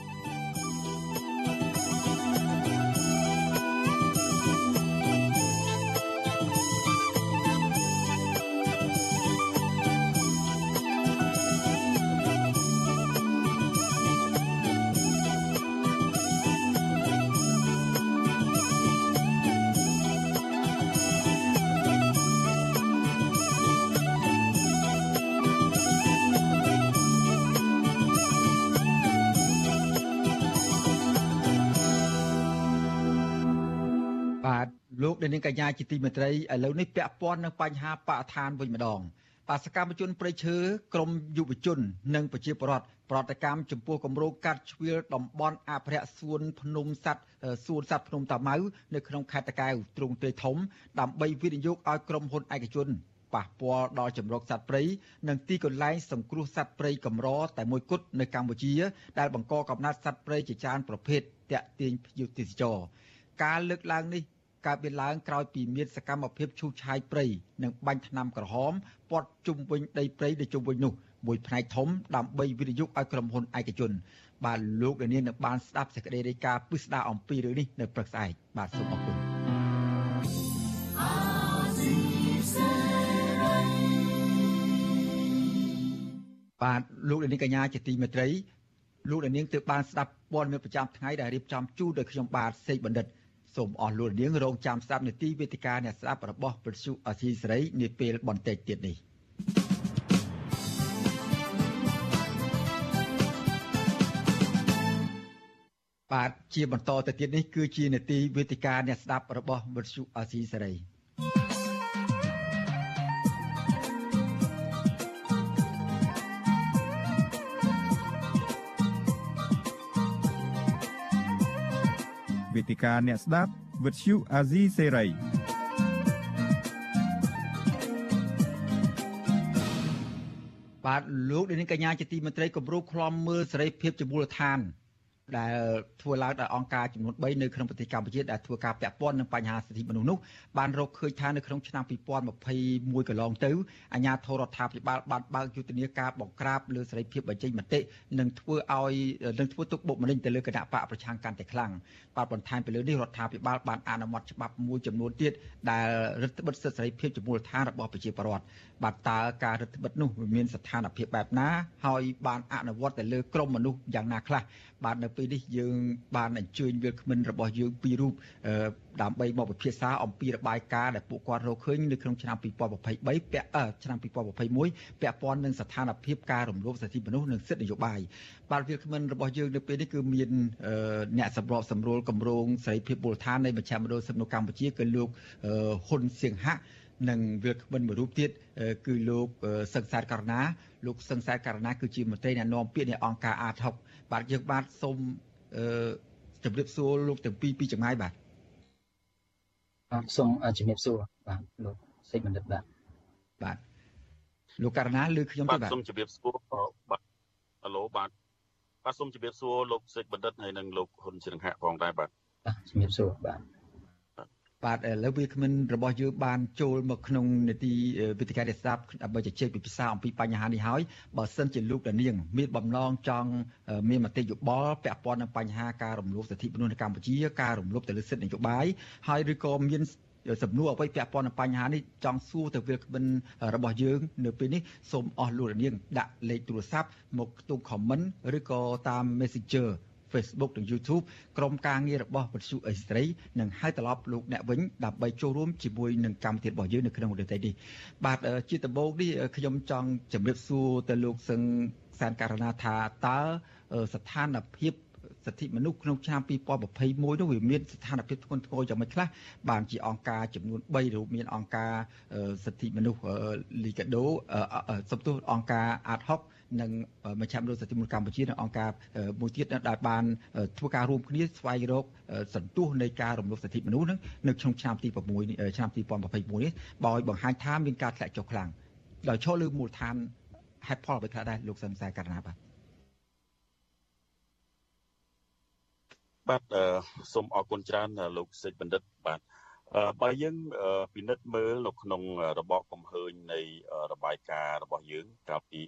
លោកនាងកញ្ញាជាទីមេត្រីឥឡូវនេះពាក់ព័ន្ធនឹងបញ្ហាបរិស្ថានវិញម្ដងបាទសកម្មជនប្រៃឈើក្រមយុវជន និងប្រជាពលរដ្ឋប្រតិកម្មចំពោះគម្រោងកាត់ជ្រៀលតំបន់អភិរក្សសួនភ្នំសัตว์សួនសัตว์ភ្នំតាម៉ៅនៅក្នុងខេត្តតាកែវទ្រង់ទ្រាយធំដើម្បីវិនិយោគឲ្យក្រុមហ៊ុនឯកជនប៉ះពាល់ដល់ចម្រុកសត្វព្រៃនិងទីកន្លែងសង្គ្រោះសត្វព្រៃកម្រតែមួយគត់នៅកម្ពុជា ដែលបង្កកំណត់សត្វព្រៃជាច្រើនប្រភេទតាក់ទាញភ្ញៀវទេសចរការលើកឡើងនេះ កើតមានឡើងក្រោយពីមានសកម្មភាពឈូសឆាយព្រៃនិងបាញ់ថ្នាំក្រហមព័ទ្ធជុំវិញដីព្រៃនៅជុំវិញនោះមួយផ្នែកធំដើម្បីវិនិយោគឲ្យក្រុមហ៊ុនឯកជនបាទលោកនាងនឹងបានស្ដាប់សេចក្តីរាយការណ៍ពិស្ដារអំពីរឿងនេះនៅព្រឹកស្អែកបាទសូមអរគុណបាទលោកនាងកញ្ញាជាទីមេត្រីលោកនាងទើបបានស្ដាប់ព័ត៌មានប្រចាំថ្ងៃដែលរៀបចំជូនដោយខ្ញុំបាទសេកបណ្ឌិត សូមអស់លោកនាងរងចាំស្ដាប់នាទីវេទិកាអ្នកស្ដាប់របស់ប្រសុអសីសេរីនាពេលបន្តិចទៀតនេះបាទជាបន្តទៅទៀតនេះគឺជានាទីវេទិកាអ្នកស្ដាប់របស់វិទ្យុអសីសេរី វេទិកាអ្នកស្ដាប់វិទ្យុអាស៊ីសេរីបាទលោកនាងកញ្ញាជាទីមន្ត្រីគម្រោងខ្លំមើលសេរីភាពជាមូលដ្ឋាន ដែលធ្វើឡើងដោយអង្គការចំនួន3នៅក្នុងប្រទេសកម្ពុជាដែលធ្វើការពាក់ព័ន្ធនឹងបញ្ហាសិទ្ធិមនុស្សនោះបានរកឃើញថានៅក្នុងឆ្នាំ2021កន្លងទៅអាជ្ញាធររដ្ឋាភិបាលបានបើកយុទ្ធនាការបង្ក្រាបលើសេរីភាពបញ្ចេញមតិនិងធ្វើឲ្យនឹងធ្វើទុកបុកម្នេញទៅលើគណៈបកប្រឆាំងកាន់តែខ្លាំងបាទបន្ថែមពីលើនេះរដ្ឋាភិបាលបានអនុម័តច្បាប់មួយចំនួនទៀតដែលរឹតបន្តឹងសិទ្ធិសេរីភាពជាមូលដ្ឋានរបស់ប្រជាពលរដ្ឋបាទតើការរឹតបន្តឹងនោះមានស្ថានភាពបែបណាហើយបានអនុវត្តទៅលើក្រមមនុស្សយ៉ាងណាខ្លះបាទនៅពេលនេះយើងបានអញ្ជើញវាគ្មិនរបស់យើងពីររូបដើម្បីមកពិភាក្សាអំពីរបាយការណ៍ដែលពួកគាត់រកឃើញនៅក្នុងឆ្នាំ2023ពាក់ឆ្នាំ2021ពាក់ព័ន្ធនឹងស្ថានភាពការរំលោភសិទ្ធិមនុស្សនិងសិទ្ធិនយោបាយបាទវាគ្មិនរបស់យើងនៅពេលនេះគឺមានអ្នកសម្របសម្រួលគម្រោងសេរីភាពមូលដ្ឋាននៃមជ្ឈមណ្ឌលសិទ្ធិមនុស្សកម្ពុជាគឺលោកហ៊ុនសៀងហាក់និងវាគ្មិនមួយរូបទៀតគឺលោកសឹងសែតករណាលោកសឹងសែតករណាគឺជាមន្ត្រីអ្នកណែនាំពាក្យនៃអង្គការអាត6 បាទយើងបាទសូមអឺជម្រាបសួរលោកទាំងពីរពីចម្ងាយបាទបាទសូមជំរាបសួរបាទលោកសេចបណ្ឌិតបាទបាទលោកករណាលើខ្ញុំទេបាទសូមជំរាបសួរបាទហៅឡូបាទបាទសូមជម្រាបសួរលោកសេចបណ្ឌិតហើយនិងលោកហ៊ុនសិង្ហៈផងដែរបាទបាទជំរាបសួរបាទ បាទឥឡូវវាគ្មិនរបស់យើងបានចូលមកក្នុងនីតិវិទ្យាស្ដាប់ដើម្បីជជែកពិភាក្សាអំពីបញ្ហានេះហើយបើសិនជាលោកដានាង មានបំណងចង់មានមតិយោបល់ពាក់ព័ន្ធនឹងបញ្ហាការរំលោភសិទ្ធិមនុស្សនៅកម្ពុជាការរំលោភទៅលើសិទ្ធិនយោបាយហើយឬក៏មានសំណួរអ្វីពាក់ព័ន្ធនឹងបញ្ហានេះចង់សួរទៅវាគ្មិនរបស់យើង នៅពេលនេះសូមអស់លោកនាងដាក់លេខទូរស័ព្ទមកខ្ទង់ comment ឬក៏តាម Messenger Facebook និង YouTube ក្រុមការងាររបស់វិទ្យុអេស្ត្រីនឹងហៅត្រឡប់លោកអ្នកវិញដើម្បីចូលរួមជាមួយនឹងកម្មវិធីរបស់យើងនៅក្នុងរយៈនេះបាទជាដំបូងនេះខ្ញុំចង់ជម្រាបសួរទៅលោកសឹងសានករណាថាតើស្ថានភាពសិទ្ធិមនុស្សក្នុងឆ្នាំ2021នោះវាមានស្ថានភាពធ្ងន់ធ្ងរយ៉ាងម៉េចខ្លះបានជាអង្គការចំនួន3រូបមានអង្គការសិទ្ធិមនុស្សលីកាដូសំទោសអង្គការអាត6 និងមជ្ឈមណ្ឌលសិទ្ធិមនុស្សកម្ពុជានិងអង្គការមួយទៀតដែលបានធ្វើការរួមគ្នាស្វែងរកសន្ទុះនៃការរំលោភសិទ្ធិមនុស្សនឹងនៅក្នុងឆ្នាំទី6ឆ្នាំ2021នេះបើឲ្យបង្ហាញថាមានការធ្លាក់ចុះខ្លាំងដោយឈរលើមូលដ្ឋានហេតុផលអ្វីខ្លះដែរលោកសឹមសែករណាបាទបាទសូមអរគុណច្រើនលោកសេចបណ្ឌិតបាទបើយើងពិនិត្យមើលនៅក្នុងរបបកំហើញនៃរបាយការណ៍របស់យើងកាលពី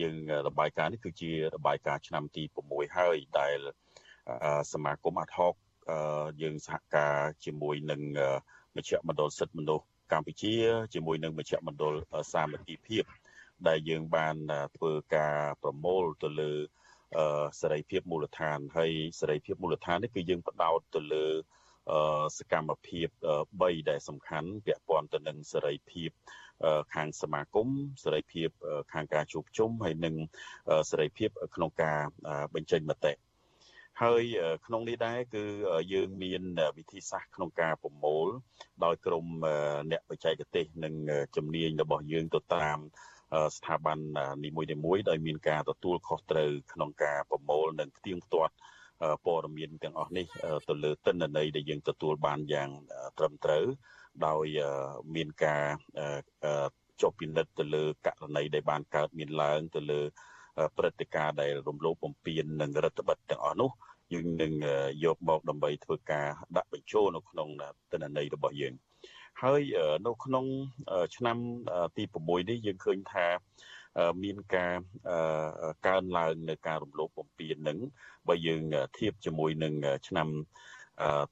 យើងរបាយការណ៍នេះគឺជារបាយការណ៍ឆ្នាំទី6ហើយដែលសមាគមអាត់ហុកយើងសហការជាមួយនឹងមជ្ឈមណ្ឌលសិទ្ធិមនុស្សកម្ពុជាជាមួយនឹងមជ្ឈមណ្ឌលសាមគ្គីភាព ដែលយើងបានធ្វើការប្រមូលទៅលើសេរីភាពមូលដ្ឋានហើយសេរីភាពមូលដ្ឋាននេះគឺយើងផ្ដោតទៅលើ សកម្មភាព3ដែលសំខាន់ពាក់ព័ន្ធទៅនឹងសេរីភាពខាងសមាគមសេរីភាពខាងការជួបជុំហើយនិងសេរីភាពក្នុងការបញ្ចេញមតិហើយក្នុងនេះដែរគឺយើងមានវិធីសាស្ត្រក្នុងការប្រមូល ដោយក្រុមអ្នកបច្ចេកទេសនិងជំនាញរបស់យើងទៅតាមស្ថាប័ននីមួយៗដោយមានការទទួលខុសត្រូវក្នុងការប្រមូលនិងផ្ទៀងផ្ទាត់ ព័ត៌មានទាំងអស់នេះទៅលើទិន្នន័យដែលយើងទទួលបានយ៉ាងត្រឹមត្រូវដោយមានការចុះពិនិត្យទៅលើករណីដែលបានកើតមានឡើងទៅលើព្រឹត្តិការណ៍ដែលរំលោភបំពាននិងរដ្ឋបិទទាំងអស់នោះយើងនឹងយកមកដើម្បីធ្វើការដាក់បញ្ចូលនៅក្នុងទិន្នន័យរបស់យើងហើយនៅក្នុងឆ្នាំទី6នេះយើងឃើញថា មានការកើនឡើងនៅការរំលោភបំពាននឹងបើយើងធៀបជាមួយនឹងឆ្នាំ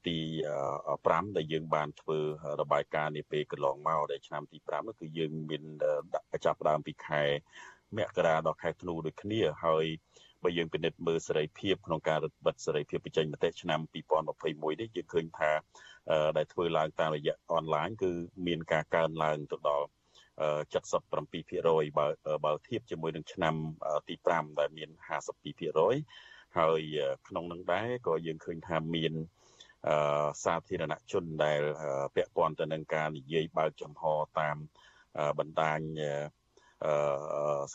ទី5ដែលយើងបានធ្វើរបាយការណ៍នាពេលកន្លងមកដែលឆ្នាំទី5នោះគឺយើងមានចាប់ផ្ដើមពីខែមករាដល់ខែធ្នូដូចគ្នាហើយបើយើងពិនិត្យមើលសេរីភាពក្នុងការរដ្ឋបិទសេរីភាពបញ្ចេញមតិឆ្នាំ2021នេះយើងឃើញថាដែលធ្វើឡើងតាមរយៈអនឡាញគឺមានការកើនឡើងទៅដល់ 77%បើបើធៀបជាមួយនឹងឆ្នាំទី5ដែលមាន52%ហើយក្នុងនឹងដែរក៏យើងឃើញថាមានសាធារណជនដែលពាក់ព័ន្ធទៅនឹងការនិយាយបើកចំហតាមបណ្ដាញ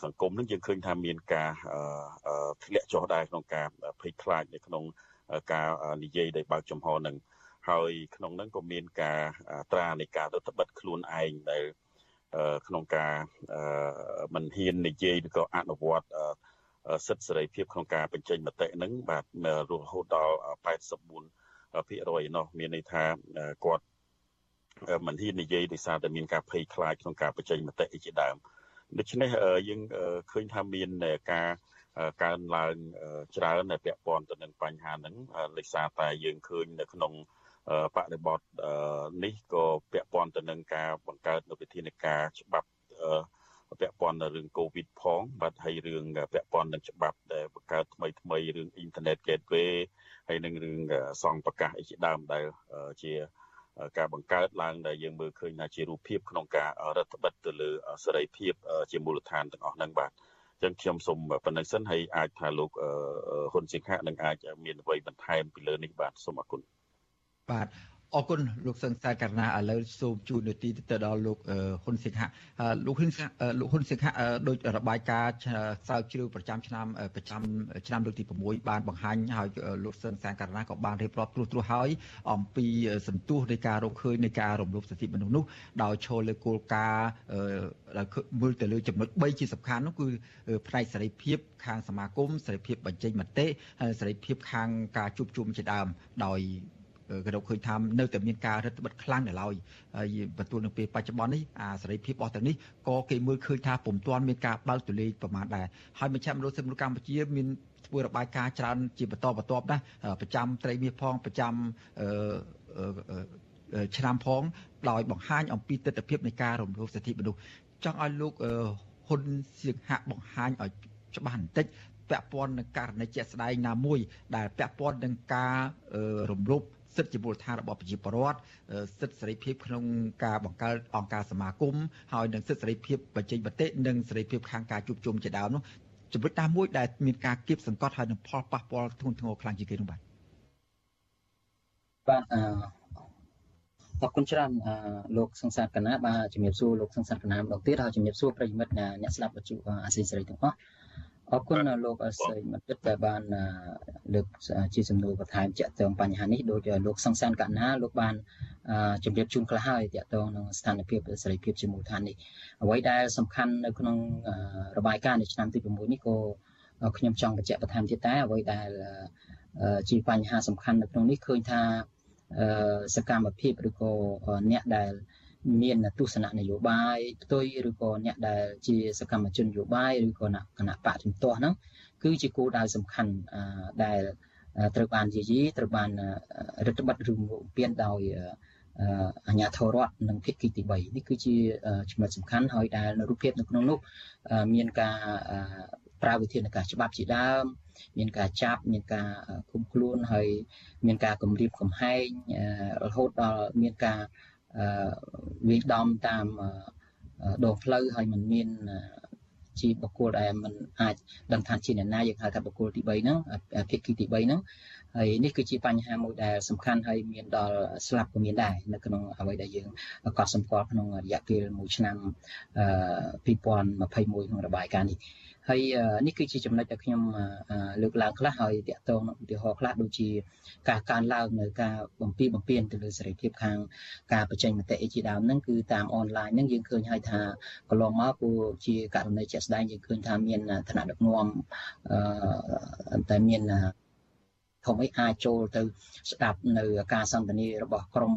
សង្គមនឹងយើងឃើញថាមានការធ្លាក់ចុះដែរក្នុងការភ័យខ្លាចនៅក្នុងការនិយាយដោយបើកចំហនឹងហើយក្នុងនឹងក៏មានការត្រានៃការរដ្ឋបិទខ្លួនឯងដែល ក្នុងការមិនហ៊ាននិយាយឬក៏អនុវត្តសិទ្ធិសេរីភាពក្នុងការបញ្ចេញមតិនឹងបាទរហូតដល់84%ភាគរយនោះមានន័យថាគាត់មិនហ៊ាននិយាយដោយសារតែមានការភ័យខ្លាចក្នុងការបញ្ចេញមតិជាដើមដូច្នេះយើងឃើញថាមានការកើនឡើងច្រើនដែលពាក់ព័ន្ធទៅនឹងបញ្ហាហ្នឹងដោយសារតែយើងឃើញនៅក្នុង បរិបទនេះក៏ពាក់ព័ន្ធទៅនឹងការបង្កើតនៅវិធានការច្បាប់ពាក់ព័ន្ធនឹងរឿងកូវីដផងបាទហើយរឿងពាក់ព័ន្ធនឹងច្បាប់ដែលបង្កើតថ្មីថ្មីរឿង Internet Gateway ហើយនឹងរឿងសង្ឃប្រកាសអីជាដើមដែលជាការបង្កើតឡើងដែលយើងមើលឃើញថាជារូបភាពក្នុងការរដ្ឋបិទទៅលើសេរីភាពជាមូលដ្ឋានទាំងអស់ហ្នឹងបាទចឹងខ្ញុំសូមប៉ុណ្្នឹងសិនហើយអាចថាលោកហ៊ុនសៀងហៈនឹងអាចមានអ្វីបន្ថែមពីលើនេះបាទសូមអរគុណ បាទអរគុណលោកសឹងសាករណាឥឡូវសូមជូននីតិទៅដល់លោកហ៊ុនសិង្ហលោកហ៊ុនលោកហ៊ុនសិង្ហដោយរបាយការណ៍ស្រាវជ្រាវប្រចាំឆ្នាំប្រចាំឆ្នាំលើកទី6បានបង្ហាញហើយលោកសឹងសាករណាក៏បានរៀបរាប់ត្រួសត្រាសហើយអំពីសន្ទុះនៃការរកឃើញនៃការរំលោភសិទ្ធិមនុស្សនោះដោយឈលលើគោលការណ៍មើលទៅលើចំណុច3ជាសំខាន់នោះគឺផ្នែកសេរីភាពខាងសមាគមសេរីភាពបញ្ចេញមតិហើយសេរីភាពខាងការជួបជុំជាដើមដោយ ក៏រកឃើញថានៅតែមានការរឹតបន្តឹងខ្លាំងនៅឡើយហើយបន្ទួលនឹងពេលបច្ចុប្បន្ននេះអាសេរីភាពរបស់ទាំងនេះក៏គេមើលឃើញថាពុំទាន់មានការបើកទូលាយប្រមាណដែរហើយមជ្ឈមណ្ឌលសិទ្ធិមនុស្សកម្ពុជាមានធ្វើរបាយការណ៍ច្រើនជាបន្តបន្ទាប់ណាប្រចាំត្រីមាសផងប្រចាំឆ្នាំផងដោយបង្ហាញអំពីទស្សនវិជ្ជានៃការរំលោភសិទ្ធិមនុស្សចង់ឲ្យលោកហ៊ុនសៀងហាក់បង្ហាញឲ្យច្បាស់បន្តិចពាក់ព័ន្ធនឹងករណីជាក់ស្ដែងណាមួយដែលពាក់ព័ន្ធនឹងការរំលោភ សិទ្ធិជាមូលដ្ឋានរបស់ប្រជាពលរដ្ឋសិទ្ធិសេរីភាពក្នុងការបង្កើតអង្គការសមាគមហើយនិងសិទ្ធិសេរីភាពបញ្ចេញមតិនិងសេរីភាពខាងការជួបជុំជាដើមនោះចំណុចតាមមួយដែលមានការគៀបសង្កត់ហើយនឹងផលប៉ះពាល់ធ្ងន់ធ្ងរខ្លាំងជាងគេនោះបាទបាទអឺអរគុណច្រើនលោកសង្សារកណាបាទជំរាបសួរលោកសង្សារកណាម្ដងទៀតហើយជំរាបសួរប្រិយមិត្តអ្នកស្ដាប់វិទ្យុអាស៊ីសេរីទាំងអស់ អរគុណលោកអស័យមតិដែលបានលើកជាសំណួរបន្ថែមជាក់ទងបញ្ហានេះដោយលោកសង្សានកណាលោកបានជម្រាបជូនខ្លះហើយទាក់ទងនឹងស្ថានភាពសេរីភាពជាមូលដ្ឋាននេះអ្វីដែលសំខាន់នៅក្នុងរបាយការណ៍នៃឆ្នាំទី6នេះក៏ខ្ញុំចង់បញ្ជាក់បន្ថែមទៀតតែអ្វីដែលជាបញ្ហាសំខាន់នៅក្នុងនេះឃើញថាសកម្មភាពឬក៏អ្នកដែល មានទស្សនៈនយោបាយផ្ទុយឬក៏អ្នកដែលជាសកម្មជននយោបាយឬក៏គណៈបកជំទាស់ហ្នឹងគឺជាគោលដៅសំខាន់ដែលត្រូវបានយាយីត្រូវបានរដ្ឋបတ်ឬពៀនដោយអាញាធរដ្ឋនិងភាគីទី3នេះគឺជាចំណុចសំខាន់ហើយដែលនៅរូបភាពនៅក្នុងនោះមានការប្រើវិធានការច្បាប់ជាដើមមានការចាប់មានការឃុំខ្លួនហើយមានការគម្រាមកំហែងរហូតដល់មានការ វាយដំតាមដងផ្លូវហើយมันមានជាបុគ្គលដែលមិនអាចដឹងថាជាអ្នកណាយើងហៅថាបុគ្គលទី3ហ្នឹងភាគីទី3ហ្នឹងហើយនេះគឺជាបញ្ហាមួយដែលសំខាន់ហើយមានដល់ស្លាប់ក៏មានដែរនៅក្នុងអ្វីដែលយើងកត់សម្គាល់ក្នុងរយៈពេល1ឆ្នាំ2021ក្នុងរបាយការណ៍នេះហើយនេះគឺជាចំណុចដែលខ្ញុំលើកឡើងខ្លះហើយតាក់ទងនឹងឧទាហរណ៍ខ្លះដូចជាការកើនឡើងនៅការបំពីបំពេញទៅលើសេរីភាពខាងការបញ្ចេញមតិជាដើមហ្នឹងគឺតាមអនឡាញហ្នឹងយើងឃើញហើយថាកន្លងមកគួរជាករណីជាក់ស្ដែងយើងឃើញថាមានឋានៈដឹកនាំអឺតែមាន ធំអីអាចចូលទៅស្ដាប់នៅការសន្ទនារបស់ក្រម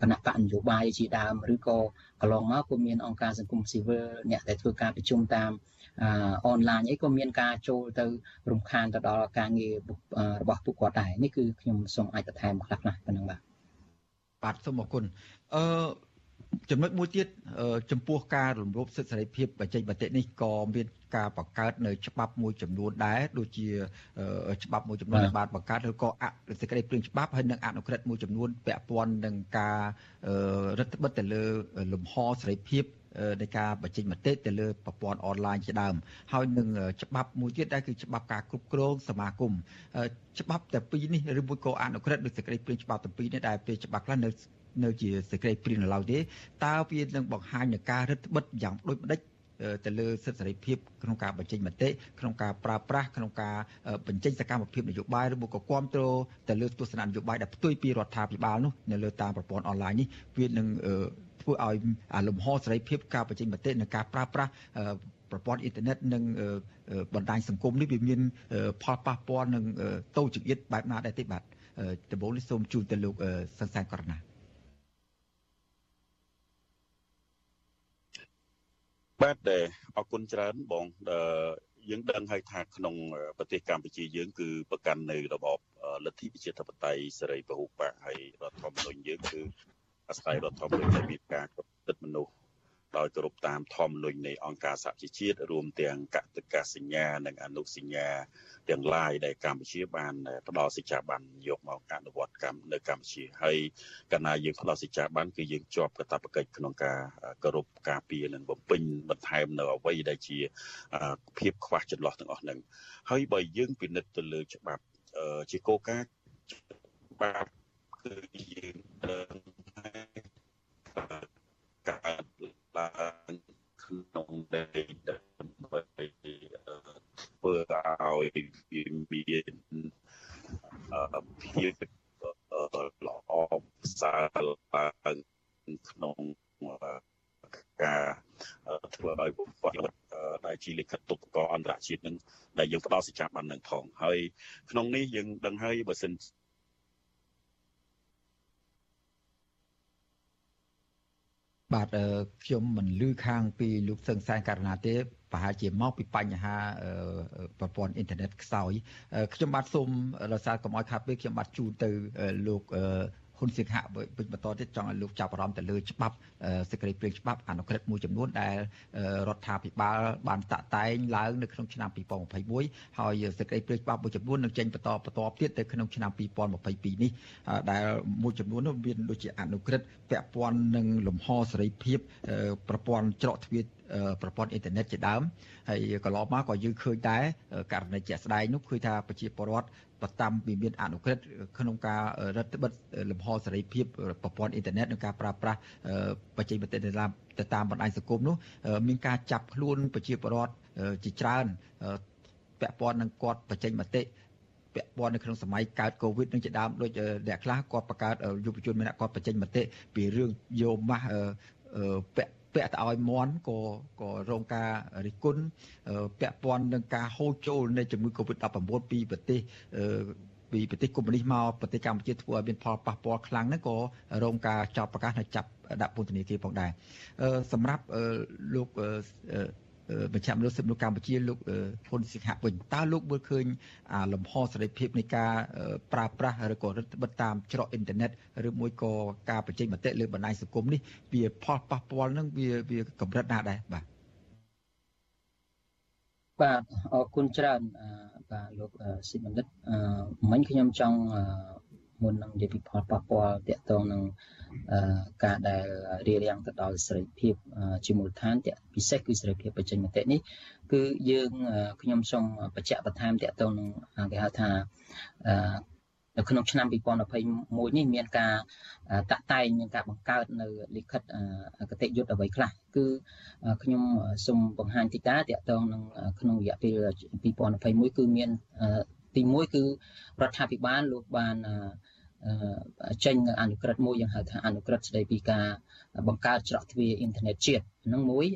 គណៈបកនយោបាយជាដើមឬក៏កន្លងមកក៏មានអង្គការសង្គមស៊ីវិលអ្នកដែលធ្វើការប្រជុំតាមអនឡាញអីក៏មានការចូលទៅរំខានទៅដល់ការងាររបស់ពួកគាត់ដែរនេះគឺខ្ញុំសូមអាចបន្ថែមខ្លះៗប៉ុណ្ណឹងបាទបាទសូមអរគុណអឺ ចំណុចមួយទៀតចំពោះការរំលោភសិទ្ធិសេរីភាពបញ្ចេញមតិនេះក៏មានការបង្កើតនៅច្បាប់មួយចំនួនដែរដូចជាច្បាប់មួយចំនួនដែលបានបង្កើតឬក៏អសេចក្តីព្រាងច្បាប់ហើយនិងអនុក្រឹត្យមួយចំនួនពាក់ព័ន្ធនឹងការរដ្ឋបិទទៅលើលំហសេរីភាពនៃការបញ្ចេញមតិទៅលើប្រព័ន្ធអនឡាញជាដើមហើយនឹងច្បាប់មួយទៀតដែរគឺច្បាប់ការគ្រប់គ្រងសមាគមច្បាប់តែពីរនេះឬមួយក៏អនុក្រឹត្យឬសេចក្តីព្រាងច្បាប់ទាំងពីរនេះដែលពេលច្បាប់ខ្លះនៅ នៅជាសេចក្តីព្រាងនៅឡើយទេតើវានឹងបង្ហាញនឹងការរឹតបន្តឹងយ៉ាងដូចម្ដេចទៅលើសិទ្ធិសេរីភាពក្នុងការបញ្ចេញមតិក្នុងការប្រើប្រាស់ក្នុងការបញ្ចេញសកម្មភាពនយោបាយឬក៏គ្រប់គ្រងទៅលើទស្សនៈនយោបាយដែលផ្ទុយពីរដ្ឋាភិបាលនោះនៅលើតាមប្រព័ន្ធអនឡាញនេះវានឹងធ្វើឲ្យលំហសេរីភាពការបញ្ចេញមតិនិងការប្រើប្រាស់ប្រព័ន្ធអ៊ីនធឺណិតនិងបណ្ដាញសង្គមនេះវាមានផលប៉ះពាល់នឹងតូចចង្អៀតបែបណាដែរទេបាទដំបូងនេះសូមជូនទៅលោកសង្សានករណា បាទអរគុណច្រើនបងយើងដឹងហើយថាក្នុងប្រទេសកម្ពុជាយើងគឺប្រកាន់នៅរបបលទ្ធិប្រជាធិបតេយ្យសេរីពហុបកហើយរដ្ឋធម្មនុញ្ញយើងគឺអាស្រ័យរដ្ឋធម្មនុញ្ញដែលមានការគោរពសិទ្ធិមនុស្ស ដោយគោរពតាមធម្មនុញ្ញនៃអង្គការសហជីវជាតិរួមទាំងកតិកាសញ្ញា និងអនុសញ្ញាទាំងឡាយដែលកម្ពុជាបានផ្ដល់សេចក្ដីបានយកមកអនុវត្តកម្មនៅកម្ពុជាហើយកាលណាយើងផ្ដល់សេចក្ដីបានគឺយើងជាប់កាតព្វកិច្ចក្នុងការគោរពការពារនិងបំពេញបន្ថែមនៅអ្វីដែលជាភាពខ្វះចន្លោះទាំងអស់ហ្នឹងហើយបើយើងពិនិត្យទៅលើច្បាប់ជាគោលការណ៍ច្បាប់គឺយើងដឹងការ ឡើងក្នុងដីដើម្បីធ្វើឲ្យវាមានភាពល្អផ្សើរឡើងក្នុងការធ្វើឲ្យបុព្វដែលជាលិខិតទុកកអន្តរជាតិនឹងដែលយើងផ្ដល់សេចក្ដីបាននឹងផងហើយក្នុងនេះយើងដឹងហើយបើសិន បាទខ្ញុំមិនលឺខាងពីលោកសឹងសែនករណាទេប្រហែលជាមកពីបញ្ហាប្រព័ន្ធអ៊ីនធឺណិតខ្សោយខ្ញុំបាទសូមរសារកុំឲ្យខាត់ពេលខ្ញុំបាទជូនទៅលោក ហ៊ុនសៀងហាក់វិញបន្តទៀតចង់ឲ្យលោកចាប់អារម្មណ៍ទៅលើច្បាប់សេចក្តីព្រាងច្បាប់អនុក្រឹត្យមួយចំនួនដែលរដ្ឋាភិបាលបានតាក់តែងឡើងនៅក្នុងឆ្នាំ2021ហើយសេចក្តីព្រាងច្បាប់មួយចំនួននឹងចេញបន្តបន្តទៀតទៅក្នុងឆ្នាំ2022នេះដែលមួយចំនួននោះមានដូចជាអនុក្រឹត្យពាក់ព័ន្ធនឹងលំហសេរីភាពប្រព័ន្ធច្រកទ្វារប្រព័ន្ធអ៊ីនធឺណិតជាដើមហើយកន្លងមកក៏យើងឃើញដែរករណីជាក់ស្ដែងនោះគឺថាប្រជាពលរដ្ឋ បតាមពីមានអនុក្រឹត្យក្នុងការរដ្ឋបិទលំហសេរីភាពប្រព័ន្ធអ៊ីនធឺណិតនិងការប្រើប្រាស់បច្ចេកវិទ្យាទៅតាមទៅតាមបណ្ដាញសង្គមនោះមានការចាប់ខ្លួនប្រជាពលរដ្ឋជាច្រើនពាក់ព័ន្ធនឹងគាត់បច្ចេកមតិពាក់ព័ន្ធនៅក្នុងសម័យកើតកូវីដនឹងជាដើមដូចអ្នកខ្លះគាត់បង្កើតយុវជនម្នាក់គាត់បញ្ចេញមតិពីរឿងយកម៉ាស់ពាក់ ពាក់ទៅឲ្យមន់ក៏ក៏រងការរិះគន់ពាក់ព័ន្ធនឹងការហូរចូលនៃជំងឺ Covid-19 ពីប្រទេសពីប្រទេសកុម្មុយនីសមកប្រទេសកម្ពុជាធ្វើឲ្យមានផលប៉ះពាល់ខ្លាំងហ្នឹងក៏រងការចាប់ប្រកាសនៅចាប់ដាក់ពន្ធនាគារផងដែរសម្រាប់លោក មជ្ឈមណ្ឌលសិទ្ធិមនុស្សកម្ពុជាលោកហ៊ុនសិង្ហវិញតើលោកមើលឃើញលំហសេរីភាពនៃការប្រើប្រាស់ឬក៏រដ្ឋបិទតាមច្រកអ៊ីនធឺណិតឬមួយក៏ការបញ្ចេញមតិលើបណ្ដាញសង្គមនេះវាផលប៉ះពាល់នឹងវាវាកម្រិតណាដែរបាទបាទអរគុណច្រើនបាទលោកស៊ីបណ្ឌិតមិញខ្ញុំចង់ មុននឹងនិយាយពីផលប៉ះពាល់តាក់ទងនឹងការដែលរារាំងទៅដល់សេរីភាពជាមូលដ្ឋានតាក់ពិសេសគឺសេរីភាពបញ្ចេញមតិនេះគឺយើងខ្ញុំសូមបញ្ជាក់បន្ថែមតាក់ទងនឹងគេហៅថានៅក្នុងឆ្នាំ2021នេះមានការតាក់តែងមានការបង្កើតនៅលិខិតកតិយុត្តអ្វីខ្លះគឺខ្ញុំសូមបង្ហាញតិចតាតាក់ទងនឹងក្នុងរយៈពេល2021គឺមានទី1គឺរដ្ឋាភិបាលលោកបាន ចេញនៅអនុក្រឹត្យមួយយ៉ាងហៅថាអនុក្រឹត្យស្ដីពីការបង្កើតច្រកទ្វារអ៊ីនធឺណិតជាតិហ្នឹងមួយ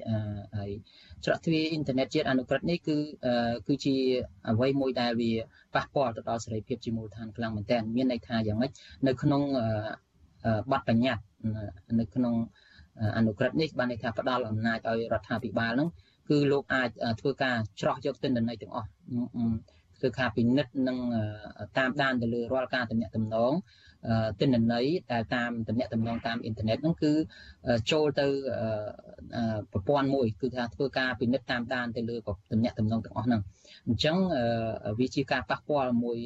ហើយច្រកទ្វារអ៊ីនធឺណិតជាតិអនុក្រឹត្យនេះគឺគឺជាអ្វីមួយដែលវាប៉ះពាល់ទៅដល់សេរីភាពជាមូលដ្ឋានខ្លាំងមែនទែនមានន័យថាយ៉ាងម៉េចនៅក្នុងបទបញ្ញត្តិនៅក្នុងអនុក្រឹត្យនេះបានន័យថាផ្ដល់អំណាចឲ្យរដ្ឋាភិបាលហ្នឹងគឺលោកអាចធ្វើការច្រោះយកទិន្នន័យទាំងអស់ ធ្វើការពិនិត្យនិងតាមដានទៅលើរាល់ការតំណាក់តំណងទិន្នន័យដែលតាមតំណាក់តំណងតាមអ៊ីនធឺណិតហ្នឹងគឺចូលទៅប្រព័ន្ធមួយ គឺថាធ្វើការពិនិត្យតាមដានទៅលើតំណាក់តំណងទាំងអស់ហ្នឹងអញ្ចឹងវាជាការប៉ះពាល់មួយ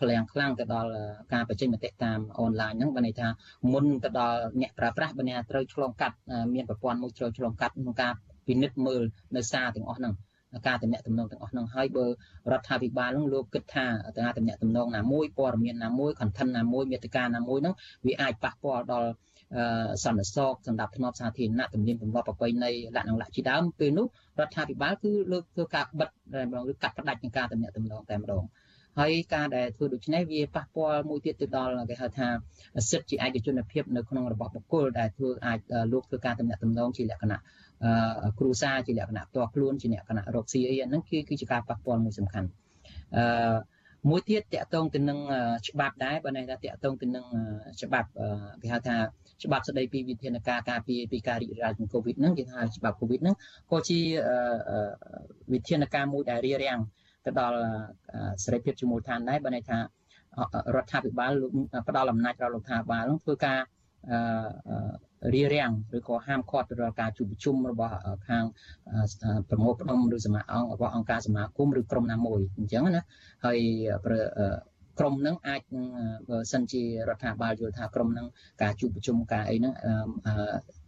ខ្លាំងខ្លាំងទៅដល់ការបញ្ចេញមតិតាមអនឡាញហ្នឹងបានន័យថាមុនទៅដល់អ្នកប្រើប្រាស់បានន័យថាត្រូវឆ្លងកាត់មានប្រព័ន្ធមួយត្រូវឆ្លងកាត់ក្នុងការពិនិត្យមើលនៅសារទាំងអស់ហ្នឹង ការតំណាក់តំណងទាំងអស់ហ្នឹងហើយបើរដ្ឋាភិបាលហ្នឹងលោកគិតថាការតំណាក់តំណងណាមួយព័ត៌មានណាមួយ content ណាមួយមេតិកាណាមួយហ្នឹងវាអាចប៉ះពាល់ដល់សន្តិសុខសម្រាប់ធ្នាប់សាធារណៈទំនៀមទម្លាប់ប្រពៃណីលក្ខណៈលក្ខជាដើមពេលនោះរដ្ឋាភិបាលគឺលើកធ្វើការបិទឬកាត់ផ្ដាច់នឹងការតំណាក់តំណងតែម្ដង ហើយការដែលធ្វើដូច្នេះវាប៉ះពាល់មួយទៀតទៅដល់គេហៅថាសិទ្ធិជាឯកជនភាពនៅក្នុងរបបបុគ្គលដែលធ្វើអាចលោកធ្វើការតំណាក់តំណងជាលក្ខណៈគ្រូសាជាលក្ខណៈផ្ទាល់ខ្លួនជាលក្ខណៈរកស៊ីអីហ្នឹងគឺគឺជាការប៉ះពាល់មួយសំខាន់អឺមួយទៀតតកតងទៅនឹងច្បាប់ដែរបើន័យថាតកតងទៅនឹងច្បាប់គេហៅថាច្បាប់ស្តីពីវិធានការការពារពីការរីករាលដាលកូវីដហ្នឹងគេហៅច្បាប់កូវីដហ្នឹងក៏ជាវិធានការមួយដែលរារាំង ទៅដល់សេរីភាពជាមូលដ្ឋានដែរបើន័យថារដ្ឋាភិបាលផ្ដល់អំណាចដល់រដ្ឋាភិបាលហ្នឹងធ្វើការរារាំងឬក៏ហាមឃាត់ទៅដល់ការជួបប្រជុំរបស់ខាងប្រមូលផ្ដុំឬសមាអង្គរបស់អង្គការសមាគមឬក្រុមណាមួយអញ្ចឹងណាហើយ ក្រុមនឹងអាចនឹងបើសិនជារដ្ឋាភិបាលយល់ថាក្រុមនឹងការជួបប្រជុំការអីហ្នឹង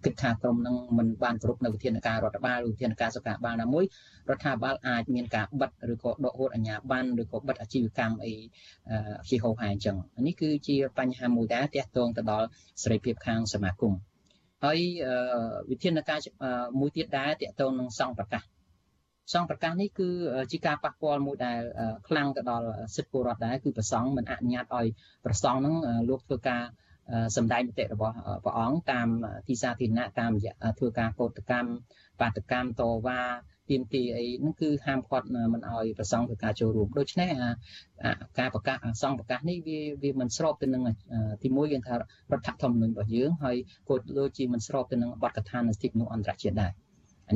គិតថាក្រុមនឹងមិនបានគ្រប់នៅវិធានការរដ្ឋបាលឬវិធានការសុខាភិបាលណាមួយរដ្ឋាភិបាលអាចមានការបិទឬក៏ដកហូតអាជ្ញាប័ណ្ណឬក៏បិទអាជីវកម្មអីជាហោហាអញ្ចឹងនេះគឺជាបញ្ហាមួយដែរទាក់ទងទៅដល់សេរីភាពខាងសមាគមហើយវិធានការមួយទៀតដែរតកតងនឹងសង្ឃប្រកាស សង្ឃប្រកាសនេះគឺជាការប៉ះពាល់មួយដែលខ្លាំងទៅដល់សិទ្ធិពលរដ្ឋដែរគឺប្រសង់មិនអនុញ្ញាតឲ្យប្រសង់ហ្នឹងលោកធ្វើការសម្ដែងមតិរបស់ព្រះអង្គតាមទីសាធារណៈតាមរយៈធ្វើការកោតកម្មបាតកម្មតវ៉ាទៀមទីអីហ្នឹងគឺហាមឃាត់មិនឲ្យប្រសង់ធ្វើការចូលរួមដូច្នេះការប្រកាសសង្ឃប្រកាសនេះវាវាមិនស្របទៅនឹងទីមួយយើងថារដ្ឋធម្មនុញ្ញរបស់យើងហើយក៏ដូចជាមិនស្របទៅនឹងបទកថានៃសិទ្ធិមនុស្សអន្តរជាតិដែរអា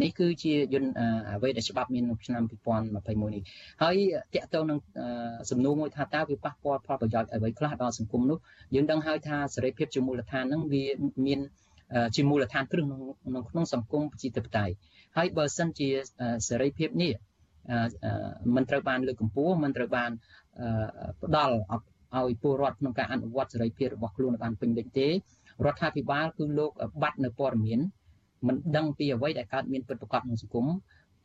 នេះគឺជាយន្តអ្វីដែលច្បាប់មាននៅឆ្នាំ2021នេះហើយតកតទៅនឹងសំណួរមួយថាតើវាប៉ះពាល់ផលប្រយោជន៍អ្វីខ្លះដល់សង្គមនោះយើងដឹងហើយថាសេរីភាពជាមូលដ្ឋានហ្នឹងវាមានជាមូលដ្ឋានគ្រឹះក្នុងក្នុងសង្គមប្រជាធិបតេយ្យហើយបើសិនជាសេរីភាពនេះមិនត្រូវបានលើកកម្ពស់មិនត្រូវបានផ្ដល់ឲ្យពលរដ្ឋក្នុងការអនុវត្តសេរីភាពរបស់ខ្លួនបានពេញលេញទេរដ្ឋាភិបាលគឺលោកបាត់នៅព័ត៌មាន មិនដឹងពីអ្វីដែលកើតមានពិតប្រាកដក្នុងសង្គម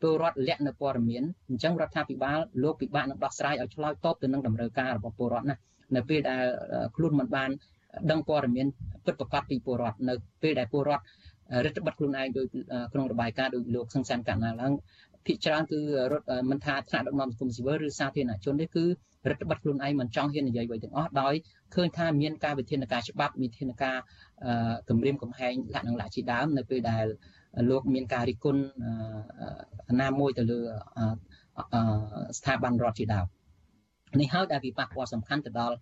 ពលរដ្ឋលាក់នៅព័ត៌មានអញ្ចឹងរដ្ឋាភិបាលលោកពិបាកនឹងដោះស្រាយឲ្យឆ្លើយតបទៅនឹងតម្រូវការរបស់ពលរដ្ឋណានៅពេលដែលខ្លួនមិនបានដឹងព័ត៌មានពិតប្រាកដពីពលរដ្ឋនៅពេលដែលពលរដ្ឋរដ្ឋបတ်ខ្លួនឯងដោយក្នុងរបាយការណ៍ដោយលោកសង្សានកណ្ណាឡើងភាគច្រើនគឺរដ្ឋមិនថាថ្នាក់ដឹកនាំសង្គមស៊ីវិលឬសាធារណជនទេគឺ រដ្ឋបတ်ខ្លួនឯងមិនចង់ហ៊ាននិយាយអ្វីទាំងអស់ដោយឃើញថាមានការវិធានការច្បាប់វិធានការគម្រាមកំហែងលក្ខណៈលក្ខជាដើមនៅពេលដែលលោកមានការរិះគន់ណាមួយទៅលើស្ថាប័នរដ្ឋជាដើមនេះហើយដែលវាប៉ះពាល់សំខាន់ទៅដល់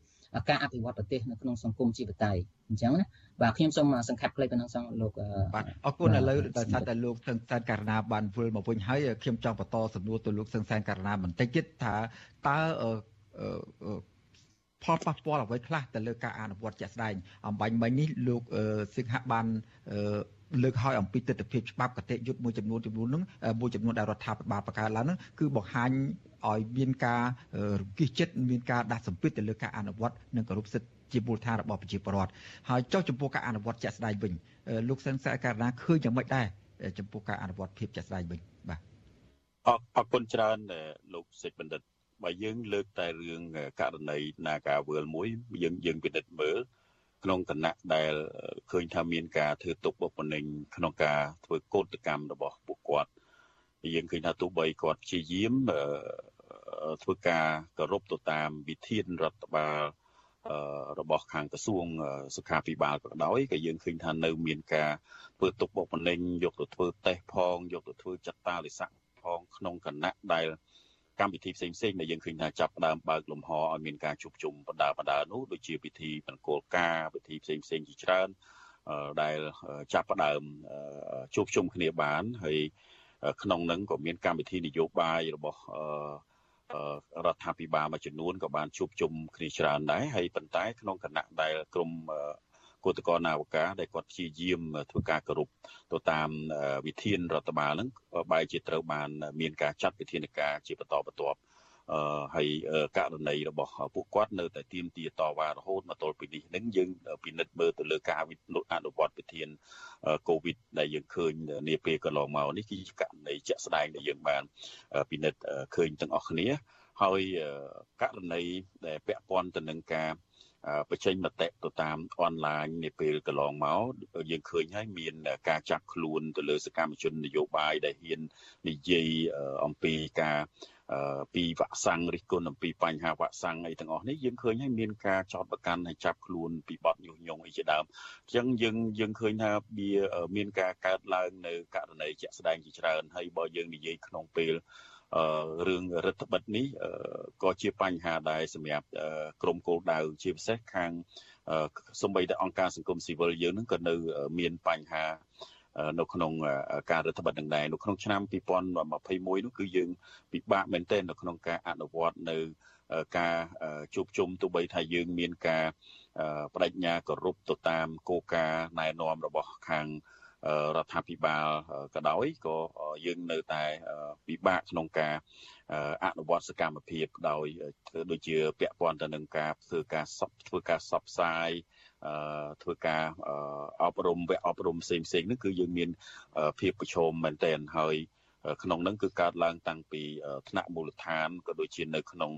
ការអភិវឌ្ឍប្រទេសនៅក្នុងសង្គមជីវតៃអញ្ចឹងណាបាទខ្ញុំសូមសង្ខេបខ្លីប៉ុណ្ណឹងសងលោកបាទអរគុណឥឡូវដោយសារតែលោកសឹងសែនករណាបានវិលមកវិញហើយខ្ញុំចង់បន្តសំណួរទៅលោកសឹងសែនករណាបន្តិចទៀតថាតើ ផលប៉ះពាល់អ្វីខ្លះទៅលើការអនុវត្តជាក់ស្ដែងអំបញ្ញមិញនេះលោកសឹងហាក់បានលើកឲ្យអំពីទស្សនវិជ្ជាច្បាប់កតិយុត្តមួយចំនួនចំនួនហ្នឹងមួយចំនួនដែលរដ្ឋាភិបាលបង្កើតឡើងហ្នឹងគឺបង្ហាញឲ្យមានការរង្គិះចិត្តមានការដាស់សម្ពាធទៅលើការអនុវត្តនិងគោរពសិទ្ធិជាមូលដ្ឋានរបស់ប្រជាពលរដ្ឋហើយចុះចំពោះការអនុវត្តជាក់ស្ដែងវិញលោកសង្សារករណាឃើញយ៉ាងម៉េចដែរចំពោះការអនុវត្តភាពជាក់ស្ដែងវិញបាទអអរគុណច្រើនលោកសេចបណ្ឌិត បើយើងលើកតែរឿងករណីនាការវើលមួយយើងយើងពិនិត្យមើលក្នុងគណៈដែលឃើញថាមានការធ្វើទុកបុកម្នេញក្នុងការធ្វើកោតកម្មរបស់ពួកគាត់យើងឃើញថាទោះបីគាត់ព្យាយាមធ្វើការគោរពទៅតាមវិធានរដ្ឋបាលរបស់ខាងក្រសួងសុខាភិបាលក៏ដោយក៏យើងឃើញថានៅមានការធ្វើទុកបុកម្នេញយកទៅធ្វើតេស្តផងយកទៅធ្វើចតាលិស័កផងក្នុងគណៈដែល កម្មវិធីផ្សេងផ្សេងដែលយើងឃើញថាចាប់ផ្ដើមបើកលំហឲ្យមានការជួបជុំបណ្ដាបណ្ដានោះដូចជាពិធីបង្គោលការពិធីផ្សេងផ្សេងជាច្រើនដែលចាប់ផ្ដើមជួបជុំគ្នាបានហើយក្នុងនឹងក៏មានកម្មវិធីនយោបាយរបស់រដ្ឋាភិបាលមួយចំនួនក៏បានជួបជុំគ្នាច្រើនដែរហើយប៉ុន្តែក្នុងគណៈដែលក្រម គឧតកោនាវកាដែលគាត់ព្យាយាមធ្វើការគោរពទៅតាមវិធានរដ្ឋបាលហ្នឹងបែរជាត្រូវបាន មានការចាត់វិធានការជាបន្តបន្ទាប់អឺហើយករណីរបស់ពួកគាត់នៅតែទៀមទាតវ៉ារហូតមកទល់ពេលនេះនឹងយើងពិនិត្យមើលទៅលើការអនុវត្តវិធានកូវីដដែលយើងឃើញនាពេលកន្លងមកនេះគឺជាករណីជាក់ស្ដែងដែលយើងបានពិនិត្យឃើញទាំងអស់គ្នាហើយករណីដែលពាក់ព័ន្ធទៅនឹងការ បញ្ចេញមតិទៅតាមអនឡាញនាពេលកន្លងមកយើងឃើញហើយមានការចាប់ខ្លួនទៅលើសកម្មជននយោបាយដែលហ៊ាននិយាយអំពីការពីវ៉ាក់សាំងរិះគន់អំពីបញ្ហាវ៉ាក់សាំងអីទាំងអស់នេះយើងឃើញហើយមានការចោទប្រកាន់ហើយចាប់ខ្លួនពីបទញុះញង់អីជាដើមអញ្ចឹងយើងយើងឃើញថាវាមានការកើតឡើងនៅករណីជាក់ស្ដែងជាច្រើនហើយបើយើងនិយាយក្នុងពេល រឿងរដ្ឋបិទនេះក៏ជាបញ្ហាដែរសម្រាប់ក្រមគោលដៅជាពិសេសខាងសំបីតែអង្គការសង្គមស៊ីវិលយើងនឹងក៏នៅមានបញ្ហានៅក្នុងការរដ្ឋបတ်នឹងដែរនៅក្នុងឆ្នាំ2021នោះគឺយើងពិបាកមែនទែននៅក្នុងការអនុវត្តនៅការជួបជុំទោះបីថាយើងមានការបដិញ្ញាគោរពទៅតាមគោលការណ៍ណែនាំរបស់ខាង រដ្ឋាភិបាលក៏ដោយក៏យើងនៅតែពិបាកក្នុងការអនុវត្តសកម្មភាពដោយដូចជាពាក់ព័ន្ធទៅនឹងការធ្វើការសពធ្វើការសពផ្សាយធ្វើការអប់រំវគ្គអប់រំផ្សេងផ្សេងហ្នឹងគឺយើងមានភាពប្រឈមមែនទែនហើយ ក្នុងនឹងគឺកើតឡើងតាំងពីថ្នាក់មូលដ្ឋានក៏ដូចជានៅក្នុង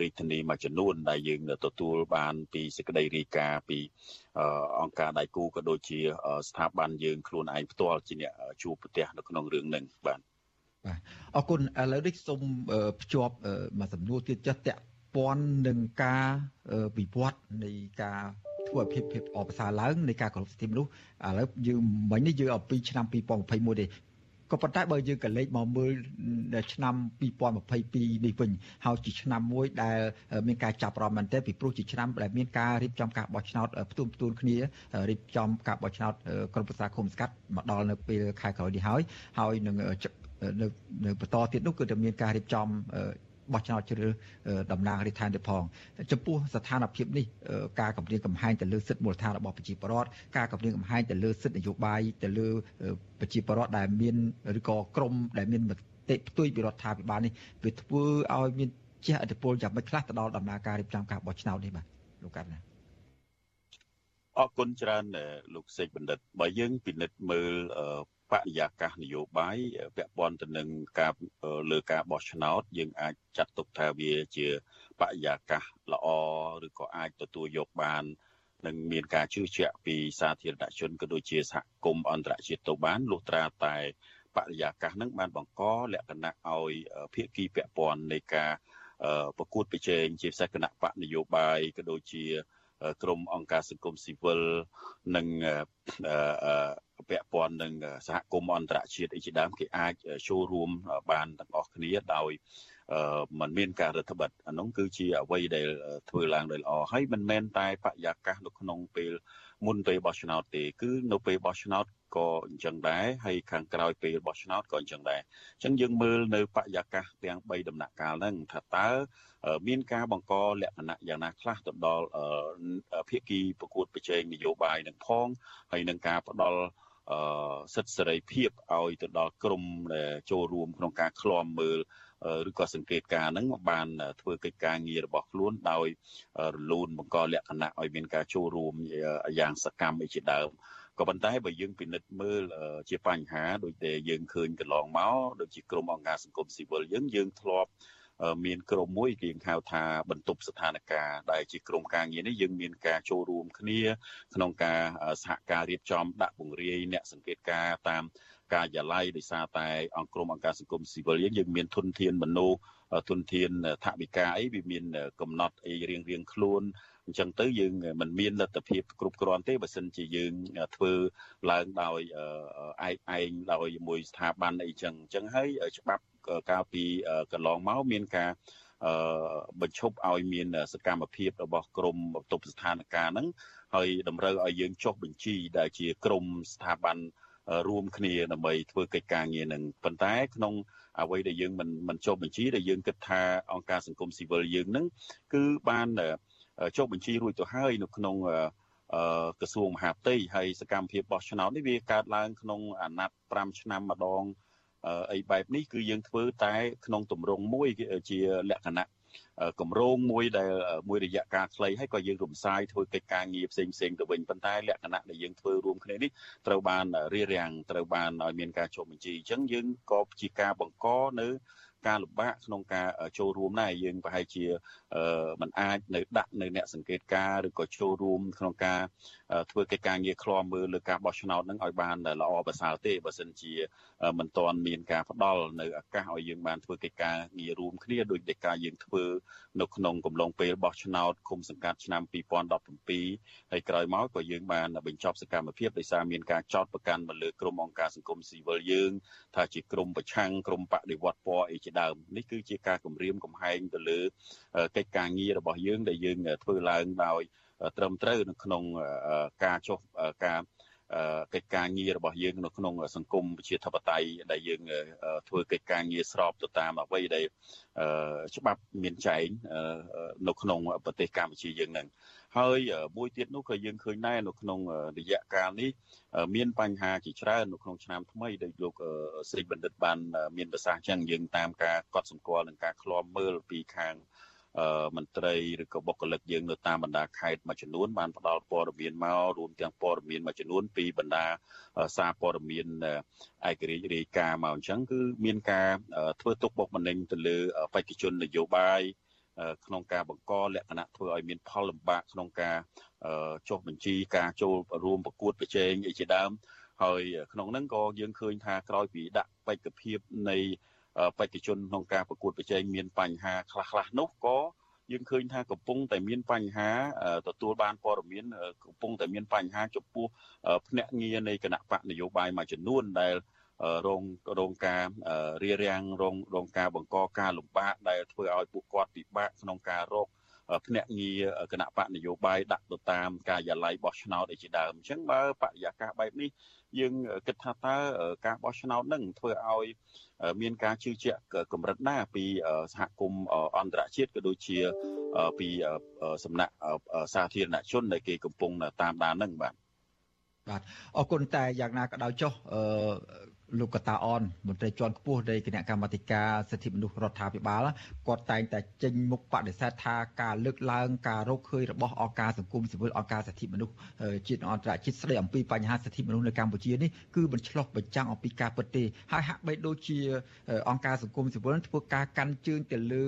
រាជធានីមួយចំនួនដែលយើងទទួលបានពីសេចក្តីរាយការណ៍ពីអង្គការដៃគូក៏ដូចជាស្ថាប័នយើងខ្លួនឯងផ្ទាល់ជាអ្នកជួបប្រទះនៅក្នុងរឿងហ្នឹងបាទបាទអរគុណឥឡូវនេះសូមភ្ជាប់មួយសំណួរទៀតចាស់តាក់ព័ន្ធនឹងការវិវត្តនៃការធ្វើឲ្យភាពភាពអបអរសាឡើងនៃការគោរពសិទ្ធិមនុស្សឥឡូវយើងមិញនេះយើងអំពីឆ្នាំ2021ទេ ក៏ប៉ុន្តែបើយើងក៏លេចមកមើលឆ្នាំ2022នេះវិញហើយជាឆ្នាំមួយដែលមានការចាប់អារម្មណ៍មែនទែនពីព្រោះជាឆ្នាំដែលមានការរៀបចំការបោះឆ្នោតផ្ទុំផ្ទួនគ្នារៀបចំការបោះឆ្នោតក្រុមប្រឹក្សាគុំស្កាត់មកដល់នៅពេលខែក្រោយនេះហើយហើយនឹងនៅនៅបន្តទៀតនោះគឺតែមានការរៀបចំ បោះឆ្នោតជ្រើសតំណាងរាជដ្ឋានទៅផងចំពោះស្ថានភាពនេះការកម្រិតកំហែងទៅលើសិទ្ធិមូលដ្ឋានរបស់ប្រជាពលរដ្ឋការកម្រិតកំហែងទៅលើសិទ្ធិនយោបាយទៅលើប្រជាពលរដ្ឋដែលមានឬក៏ក្រមដែលមានមតិផ្ទុយពីរដ្ឋាភិបាលនេះវាធ្វើឲ្យមានជះឥទ្ធិពលយ៉ាងម៉េចខ្លះទៅដល់ដំណើរការរៀបចំការបោះឆ្នោតនេះបាទលោកកាត់ណាអរគុណច្រើនលោកសេកបណ្ឌិតបើយើងពិនិត្យមើល បរិយាកាសនយោបាយពាក់ព័ន្ធទៅនឹងការលើការបោះឆ្នោត យើងអាចចាត់ទុកថាវាជាបរិយាកាសល្អឬក៏អាចទទួលយកបាននឹងមានការជឿជាក់ពីសាធារណជនក៏ដូចជាសហគមន៍អន្តរជាតិទៅបានលុះត្រាតែបរិយាកាសនឹងបានបង្កលក្ខណៈឲ្យភាគីពាក់ព័ន្ធនៃការប្រកួតប្រជែងជាពិសេសគណៈបកនយោបាយក៏ដូចជាក្រមអង្គការសង្គមស៊ីវិលនិង ពាក់ព័ន្ធនឹងសហគមន៍អន្តរជាតិអីជាដើមគេអាចចូលរួមបានទាំងអស់គ្នាដោយมันមានការរដ្ឋបတ်អានោះគឺជាអ្វីដែលធ្វើឡើងដោយល្អហើយមិនមែនតែបរិយាកាសនៅក្នុងពេលមុនពេលបោះឆ្នោតទេគឺនៅពេលបោះឆ្នោតក៏អញ្ចឹងដែរហើយខាងក្រោយពេលបោះឆ្នោតក៏អញ្ចឹងដែរអញ្ចឹងយើងមើលនៅបរិយាកាសទាំង3ដំណាក់កាលហ្នឹងថាតើមានការបង្កលក្ខណៈយ៉ាងណាខ្លះទៅដល់ភាគីប្រកួតប្រជែងនយោបាយនឹងផងហើយនឹងការផ្ដល់ សិទ្ធិសេរីភាពឲ្យទៅដល់ក្រមដែលចូលរួមក្នុងការឃ្លាំមើលឬក៏សង្កេតការហ្នឹងបានធ្វើកិច្ចការងាររបស់ខ្លួនដោយរលូនបង្កលក្ខណៈឲ្យមានការចូលរួមយ៉ាងសកម្មឯជាដើមក៏ប៉ុន្តែបើយើងពិនិត្យមើលជាបញ្ហាដូចតែយើងឃើញកន្លងមកដូចជាក្រមអង្គការសង្គមស៊ីវិលយើងយើងធ្លាប់ មានក្រុមមួយគេហៅថាបន្ទប់ស្ថានភាពដែលជាក្រុមការងារនេះយើងមានការចូលរួមគ្នា ក្នុងការសហការរៀបចំដាក់ពង្រាយអ្នកសង្កេតការតាមការិយាល័យដោយសារតែអង្គក្រុមអង្គការសង្គមស៊ីវិលយើងយើងមានទុនធានមនុស្សទុនធានថវិកាអីវាមានកំណត់អីរៀងរៀងខ្លួនអញ្ចឹងទៅយើងមិនមានលទ្ធភាពគ្រប់គ្រាន់ទេបើសិនជាយើងធ្វើឡើងដោយឯកឯងដោយមួយស្ថាប័នអីចឹងអញ្ចឹងហើយច្បាប់ កាលពីកន្លងមកមានការអឺបញ្ឈប់ឲ្យមានសកម្មភាពរបស់ក្រមបន្ទប់ស្ថានភាពហ្នឹងហើយតម្រូវឲ្យយើងចុះបញ្ជីដែលជាក្រមស្ថាប័នរួមគ្នាដើម្បីធ្វើកិច្ចការងារនឹងប៉ុន្តែក្នុងអ្វីដែលយើងមិនមិនចុះបញ្ជីដែលយើងគិតថាអង្គការសង្គមស៊ីវិលយើងនឹងគឺបានចុះបញ្ជីរួចទៅហើយនៅក្នុងក្រសួងមហាផ្ទៃហើយសកម្មភាពបោះឆ្នោតនេះវាកើតឡើងក្នុងអាណត្តិ5ឆ្នាំម្ដង អីបែបនេះគឺយើងធ្វើតែក្នុងទម្រង់មួយជាលក្ខណៈកម្រងមួយដែលមួយរយៈកាលខ្លីហើយក៏យើងរំសាយធ្វើកិច្ចការងារផ្សេងផ្សេងទៅវិញប៉ុន្តែលក្ខណៈដែលយើងធ្វើរួមគ្នានេះត្រូវបានរៀបរៀងត្រូវបានឲ្យមានការចុះបញ្ជីអញ្ចឹងយើងក៏ជាការបង្កនៅ ការលំបាកក្នុងការចូលរួមដែរយើងប្រហែលជាมันអាចនៅដាក់នៅអ្នកសង្កេតការឬក៏ចូលរួមក្នុងការធ្វើកិច្ចការងារឃ្លាំមើលលើការបោះឆ្នោតនឹងឲ្យបានល្អប្រសើរទេបើសិនជាមិនទាន់មានការផ្ដល់នៅឱកាសឲ្យយើងបានធ្វើកិច្ចការងាររួមគ្នាដោយដែលការយើងធ្វើនៅក្នុងកំឡុងពេលបោះឆ្នោតគុំសង្កាត់ឆ្នាំ2017ហើយក្រោយមកក៏យើងបានបញ្ចប់សកម្មភាពដោយសារមានការចោទប្រកាន់មកលើក្រុមអង្គការសង្គមស៊ីវិលយើងថាជាក្រុមប្រឆាំងក្រុមបដិវត្តពណ៌អីជាដើមនេះគឺជាការគម្រាមកំហែងទៅលើកិច្ចការងាររបស់យើងដែលយើងធ្វើឡើងដោយត្រឹមត្រូវនៅក្នុងការចុះការកិច្ចការងាររបស់យើងនៅក្នុងសង្គមប្រជាធិបតេយ្យដែលយើងធ្វើកិច្ចការងារស្របទៅតាមអ្វីដែលច្បាប់មានចែងនៅក្នុងប្រទេសកម្ពុជាយើងនឹង ហើយមួយទៀតនោះក៏យើងឃើញដែរនៅក្នុងរយៈកាលនេះមានបញ្ហាជាច្រើននៅក្នុងឆ្នាំថ្មីដែលលោកស្រីបណ្ឌិតបានមានប្រសាសន៍ចឹងយើងតាមការកត់សម្គាល់និងការឃ្លាំមើលពីខាងមន្ត្រីឬក៏បុគ្គលិកយើងនៅតាមបណ្ដាខេត្តមួយចំនួនបានផ្ដល់ព័ត៌មានមករួមទាំងព័ត៌មានមួយចំនួនពីបណ្ដាសារព័ត៌មានឯករាជ្យរាយការណ៍មកអញ្ចឹងគឺមានការធ្វើទុកបុកម្នេញទៅលើបេក្ខជននយោបាយ ក្នុងការបង្កលក្ខណៈធ្វើឲ្យមានផលលំបាកក្នុងការចុះបញ្ជីការចូលរួមប្រកួតប្រជែងអីជាដើមហើយក្នុងហ្នឹងក៏យើងឃើញថាក្រោយពីដាក់បេក្ខភាពនៃបេក្ខជនក្នុងការប្រកួតប្រជែងមានបញ្ហាខ្លះៗនោះក៏យើងឃើញថាកំពុងតែមានបញ្ហាទទួលបានព័ត៌មានកំពុងតែមានបញ្ហាចំពោះភ្នាក់ងារនៃគណៈបកនយោបាយមួយចំនួនដែល រងរងការរារាំងរងរងការបង្កការលំបាកដែលធ្វើឲ្យពួកគាត់ពិបាកក្នុងការរកភ្នាក់ងារគណៈបកនយោបាយដាក់ទៅតាមការិយាល័យបោះឆ្នោតអីជាដើមអញ្ចឹងបើបរិយាកាសបែបនេះយើងគិតថាតើការបោះឆ្នោតនឹងធ្វើឲ្យមានការជឿជាក់កម្រិតណាពីសហគមន៍អន្តរជាតិក៏ដូចជាពីសំណាក់សាធារណជនដែលគេកំពុងតាមដាននឹងបាទបាទអរគុណតែយ៉ាងណាក៏ដោយចុះអឺ លោកកតាអនមន្ត្រីជាន់ខ្ពស់នៃគណៈកម្មាធិការសិទ្ធិមនុស្សរដ្ឋាភិបាលគាត់តែងតែចេញមុខបដិសេធថាការលើកឡើងការរកឃើញរបស់អង្គការសង្គមស៊ីវិលអង្គការសិទ្ធិមនុស្សជាតិអន្តរជាតិស្ដីអំពីបញ្ហាសិទ្ធិមនុស្សនៅកម្ពុជានេះគឺមិនឆ្លោះបញ្ចាំងអំពីការពិតទេហើយហាក់បីដូចជាអង្គការសង្គមស៊ីវិលធ្វើការកាន់ជើងទៅលើ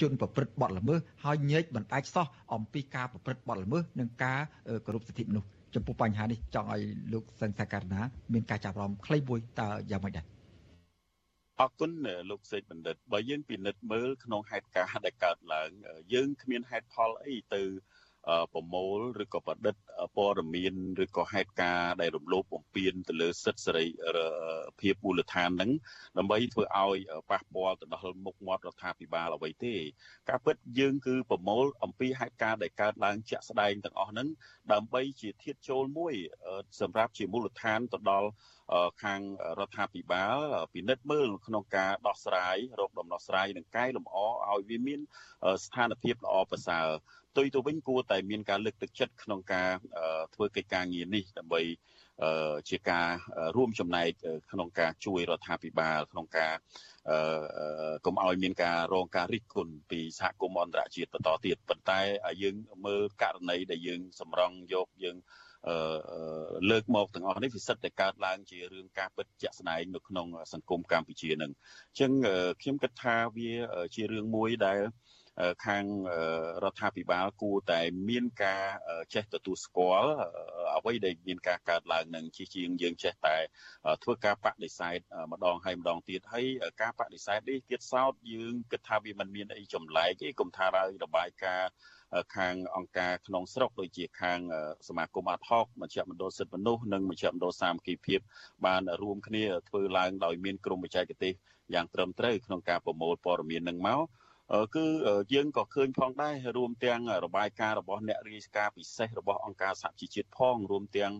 ជនប្រព្រឹត្តបទល្មើសហើយញែកបណ្ដាច់សោះអំពីការប្រព្រឹត្តបទល្មើសនិងការគោរពសិទ្ធិមនុស្ស ចំពោះបញ្ហានេះចង់ឲ្យលោកសង្សាករណាមានការចាប់អារម្មណ៍ខ្លីមួយតើយ៉ាងម៉េចដែរអរគុណលោកសេកបណ្ឌិតបើយើងពិនិត្យមើលក្នុងហេតុការណ៍ដែលកើតឡើង យើងគ្មានហេតុផលអីទៅ ប្រមូលឬក៏ប្រឌិតព័ត៌មានឬក៏ហេតុការណ៍ដែលរំលោភបំពានទៅលើសិទ្ធិសេរីភាពមូលដ្ឋានហ្នឹងដើម្បីធ្វើឲ្យប៉ះពាល់ទៅដល់មុខមាត់រដ្ឋាភិបាលអ្វីទេ ការពិតយើងគឺប្រមូលអំពីហេតុការណ៍ដែលកើតឡើងជាក់ស្ដែងទាំងអស់ហ្នឹងដើម្បីជាធាតចូលមួយ សម្រាប់ជាមូលដ្ឋានទៅដល់ ខាងរដ្ឋាភិបាលពិនិត្យមើលក្នុងការដោះស្រាយរោគដំណោះស្រាយនិងកែលម្អឲ្យវាមានស្ថានភាពល្អប្រសើរផ្ទុយទៅវិញគួរតែមានការលើកទឹកចិត្តក្នុងការធ្វើកិច្ចការងារនេះដើម្បីជាការរួមចំណែកក្នុងការជួយរដ្ឋាភិបាលក្នុងការអឺកុំឲ្យមានការរងការរិះគន់ពីសហគមន៍អន្តរជាតិបន្តទៀតប៉ុន្តែយើងមើលករណីដែលយើងសម្រង់យកយើងអឺ លើកមកទាំងអស់នេះវាសិតតែកើតឡើងជារឿងការពិតជាក់ស្ដែងនៅក្នុងសង្គមកម្ពុជានឹងអញ្ចឹងខ្ញុំគិតថាវាជារឿងមួយដែលខាងរដ្ឋាភិបាលគួរតែមានការចេះទទួលស្គាល់អ្វីដែលមានការកើតឡើងនឹងជាជាងយើងចេះតែធ្វើការបដិសេធម្ដងហើយម្ដងទៀតហើយការបដិសេធនេះទៀតសោតយើងគិតថាវាមិនមានអីចម្លែកទេគុំថារបាយការណ៍ ខាងអង្គការក្នុងស្រុកដូចជាខាងសមាគមអាត់ហុកមជ្ឈមណ្ឌលសិទ្ធិមនុស្សនិងមជ្ឈមណ្ឌលសាមគ្គីភាពបានរួមគ្នាធ្វើឡើងដោយមានក្រុមបច្ចេកទេសយ៉ាងត្រឹមត្រូវក្នុងការប្រមូលព័ត៌មាននឹងមកគឺយើងក៏ឃើញផងដែររួមទាំងរបាយការណ៍របស់អ្នករាយការណ៍ពិសេសរបស់អង្គការសហជីវជាតិផងរួមទាំង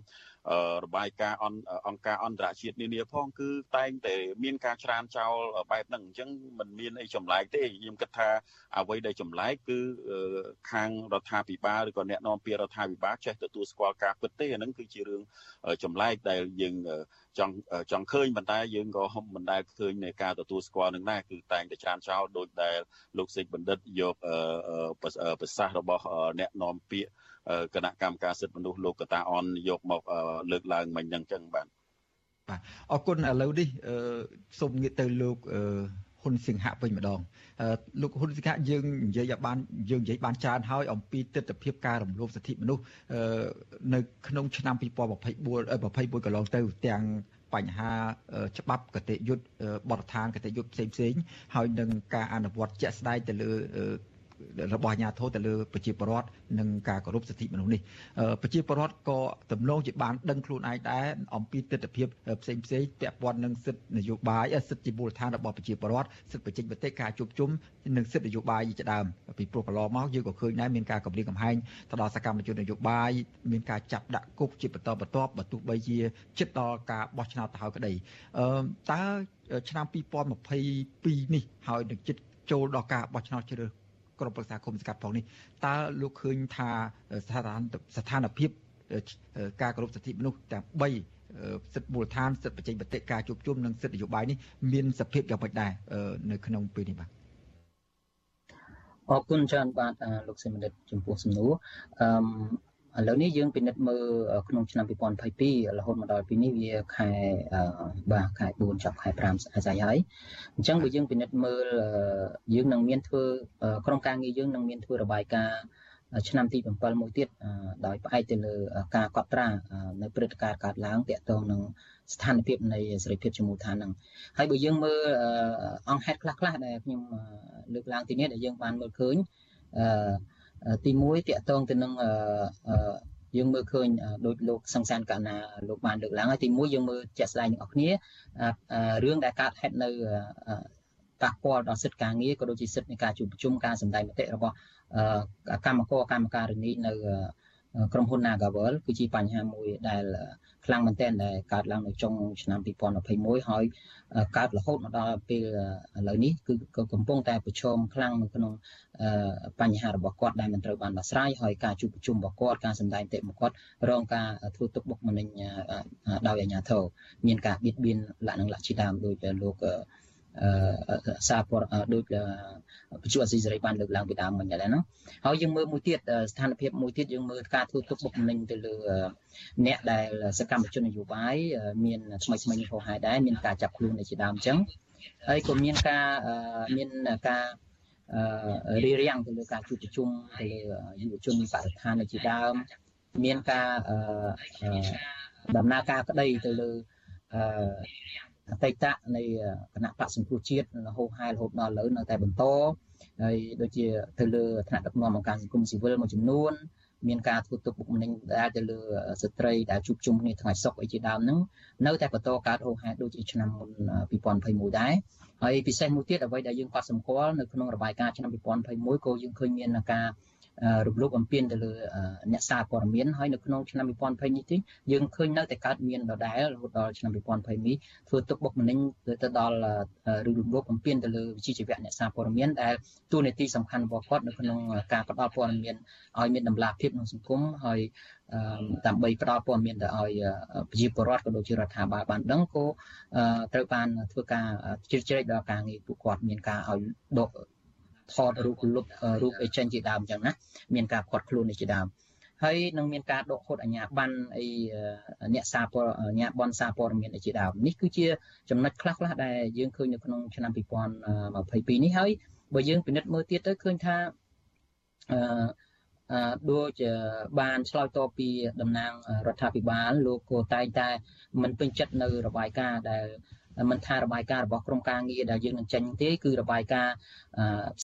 របាយការណ៍អង្គការអន្តរជាតិនានាផងគឺតែងតែមានការច្រានចោលបែបហ្នឹងអញ្ចឹងมันមានអីចម្លែកទេខ្ញុំគិតថាអ្វីដែលចម្លែកគឺខាងរដ្ឋាភិបាលឬក៏អ្នកនាំពាក្យរដ្ឋាភិបាលចេះទទួលស្គាល់ការពិតទេអាហ្នឹងគឺជារឿងចម្លែកដែលយើងចង់ចង់ឃើញប៉ុន្តែយើងក៏មិនដែលឃើញនៃការទទួលស្គាល់នឹងដែរគឺតែងតែច្រានចោលដោយដែលលោកសេកបណ្ឌិតយកប្រសាសន៍របស់អ្នកនាំពាក្យ គណៈកម្មការសិទ្ធិមនុស្សលោកកតាអនយកមកលើកឡើងមិញហ្នឹងចឹងបាទបាទអរគុណឥឡូវនេះសូមងាកទៅលោកហ៊ុនសៀងហៈវិញម្ដងលោកហ៊ុនសៀងហៈយើងនិយាយឲ្យបានយើងនិយាយបានច្រើនហើយអំពីទស្សនវិជ្ជាការរំលោភសិទ្ធិមនុស្សនៅក្នុងឆ្នាំ2024 21កន្លងទៅទាំងបញ្ហាច្បាប់កតិយុត្តបទដ្ឋានកតិយុត្តផ្សេងផ្សេងហើយនឹងការអនុវត្តជាក់ស្ដែងទៅលើ របស់អាជ្ញាធរទៅលើប្រជាពលរដ្ឋនិងការគោរពសិទ្ធិមនុស្សនេះប្រជាពលរដ្ឋក៏ទំនងជាបានដឹងខ្លួនឯងដែរអំពីទស្សនវិជ្ជាផ្សេងផ្សេងពាក់ព័ន្ធនឹងសិទ្ធិនយោបាយសិទ្ធិជាមូលដ្ឋានរបស់ប្រជាពលរដ្ឋសិទ្ធិបញ្ចេញមតិការជួបជុំនិងសិទ្ធិនយោបាយជាដើមពីព្រោះកន្លងមកយើងក៏ឃើញដែរមានការកម្រិតកំហែងទៅដល់សកម្មជននយោបាយមានការចាប់ដាក់គុកជាបន្តបន្ទាប់បើទោះបីជាចិត្តដល់ការបោះឆ្នោតទៅហើយក្តីអឺតើឆ្នាំ2022នេះហើយនឹងចិត្តចូលដល់ការបោះឆ្នោតជ្រើស ក្រុមប្រឹក្សាគុំសង្កាត់ផងនេះតើលោកឃើញថាស្ថានស្ថានភាពការគោរពសិទ្ធិមនុស្សទាំង3សិទ្ធិមូលដ្ឋានសិទ្ធិបច្ចេកវិទ្យាការជួបជុំនិងសិទ្ធិនយោបាយនេះមានសភាពយ៉ាងម៉េចដែរនៅក្នុងពេលនេះបាទអរគុណច្រើនបាទលោកសេមនិតចំពោះសំណួរអឺ ឥឡូវនេះយើងពិនិត្យមើលក្នុងឆ្នាំ2022រហូតមកដល់ពេលនេះវាខែបាទខែ4ចាប់ខែ5អាសាយហើយអញ្ចឹងបើយើងពិនិត្យមើលយើងនឹងមានធ្វើក្រុមការងារយើងនឹងមានធ្វើរបាយការណ៍ឆ្នាំទី7មួយទៀតដោយផ្អែកទៅលើការកត់ត្រានៅព្រឹត្តិការណ៍កើតឡើងតាក់ទងនឹងស្ថានភាពនៃសេរីភាពជាមូលដ្ឋានហ្នឹងហើយបើយើងមើលអង្គហេតុខ្លះខ្លះដែលខ្ញុំលើកឡើងទីនេះដែលយើងបានមើលឃើញអឺ ទី1តកតងទៅនឹងយើងមើលឃើញដោយលោកសង្សានកណាលោកបានលើកឡើងហើយទី1យើងមើលជាក់ស្ដែងទាំងអស់គ្នារឿងដែលកើតហេតុនៅប៉ះពាល់ដល់សិទ្ធិការងារក៏ដូចជាសិទ្ធិនៃការជួបប្រជុំការសម្ដែងមតិរបស់កម្មករកម្មការិនីនៅ ក្រុមហ៊ុន Nagavel គឺជាបញ្ហាមួយដែលខ្លាំងមែនទែនដែលកើតឡើងនៅចុងឆ្នាំ2021ហើយកើតរហូតមកដល់ពេលឥឡូវនេះគឺកំពុងតែប្រឈមខ្លាំងនៅក្នុងបញ្ហារបស់គាត់ដែលមិនត្រូវបានដោះស្រាយហើយការជួបប្រជុំរបស់គាត់ការសម្ដែងតិរបស់គាត់រងការធ្វើទុកបុកម្នេញដោយអាជ្ញាធរមានការបៀតបៀនលក្ខណៈលក្ខជាដើមដោយលោក សារព័ត៌ដូចបញ្ជាអស៊ីសេរីបានលើកឡើងពីដើមមិញដែរហ្នឹងហើយយើងមើលមួយទៀតស្ថានភាពមួយទៀតយើងមើលការធ្វើទុកបុកម្នេញទៅលើអ្នកដែលសកម្មជននយោបាយមានថ្មីថ្មីនេះហោហាយដែរមានការចាប់ខ្លួននៅជាដើមអញ្ចឹងហើយក៏មានការមានការរៀបរៀងទៅលើការជួបប្រជុំទៅលើយុវជនបរិស្ថាននៅជាដើមមានការដំណើរការក្តីទៅលើ អតីតនៃគណៈបកសង្គ្រោះជាតិរហូតហែរហូតដល់ឥឡូវនៅតែបន្តហើយដូចជាទៅលើថ្នាក់ដឹកនាំអង្គការសង្គមស៊ីវិលមួយចំនួនមានការធ្វើទុកបុកម្នេញដែលទៅលើស្ត្រីដែលជួបជុំគ្នាថ្ងៃសុកអីជាដើមហ្នឹងនៅតែបន្តកើតហូរហែដូចជាឆ្នាំមុន2021ដែរហើយពិសេសមួយទៀតអ្វីដែលយើងកត់សម្គាល់នៅក្នុងរបាយការណ៍ឆ្នាំ2021ក៏យើងឃើញមានការ រំលោភបំពានទៅលើអ្នកសារព័ត៌មានហើយនៅក្នុងឆ្នាំ2020នេះទីយើងឃើញនៅតែកើតមានដដែលរហូតដល់ឆ្នាំ2020នេះធ្វើទុកបុកម្នេញទៅដល់ឬរំលោភបំពានទៅលើវិជ្ជាជីវៈអ្នកសារព័ត៌មានដែលទូនាទីសំខាន់របស់គាត់នៅក្នុងការផ្តល់ព័ត៌មានឲ្យមានតម្លាភាពក្នុងសង្គមហើយដើម្បីផ្ដល់ព័ត៌មានទៅឲ្យប្រជាពលរដ្ឋក៏ដូចជារដ្ឋាភិបាលបានដឹងក៏ត្រូវបានធ្វើការជ្រៀតជ្រែកដល់ការងារពួកគាត់មានការឲ្យដក ថតរូបលុបរូបអីចេញជាដើមអញ្ចឹងណាមានការខាត់ខ្លួននេះជាដើមហើយនឹងមានការដកហូតអាញាបានអីអ្នកសារព័ត៌អាញាបនសារព័ត៌មានអីជាដើមនេះគឺជាចំណុចខ្លះខ្លះដែលយើងឃើញនៅក្នុងឆ្នាំ2022នេះហើយបើយើងពិនិត្យមើលទៀតទៅឃើញថាអឺដូចបានឆ្លើយតបពីតំណាងរដ្ឋាភិបាលលោកក៏តែងតែមិនពេញចិត្តនៅរបាយការណ៍ដែលមិនថារបាយការណ៍របស់ក្រមការងារដែលយើងនឹងចេញទេគឺរបាយការណ៍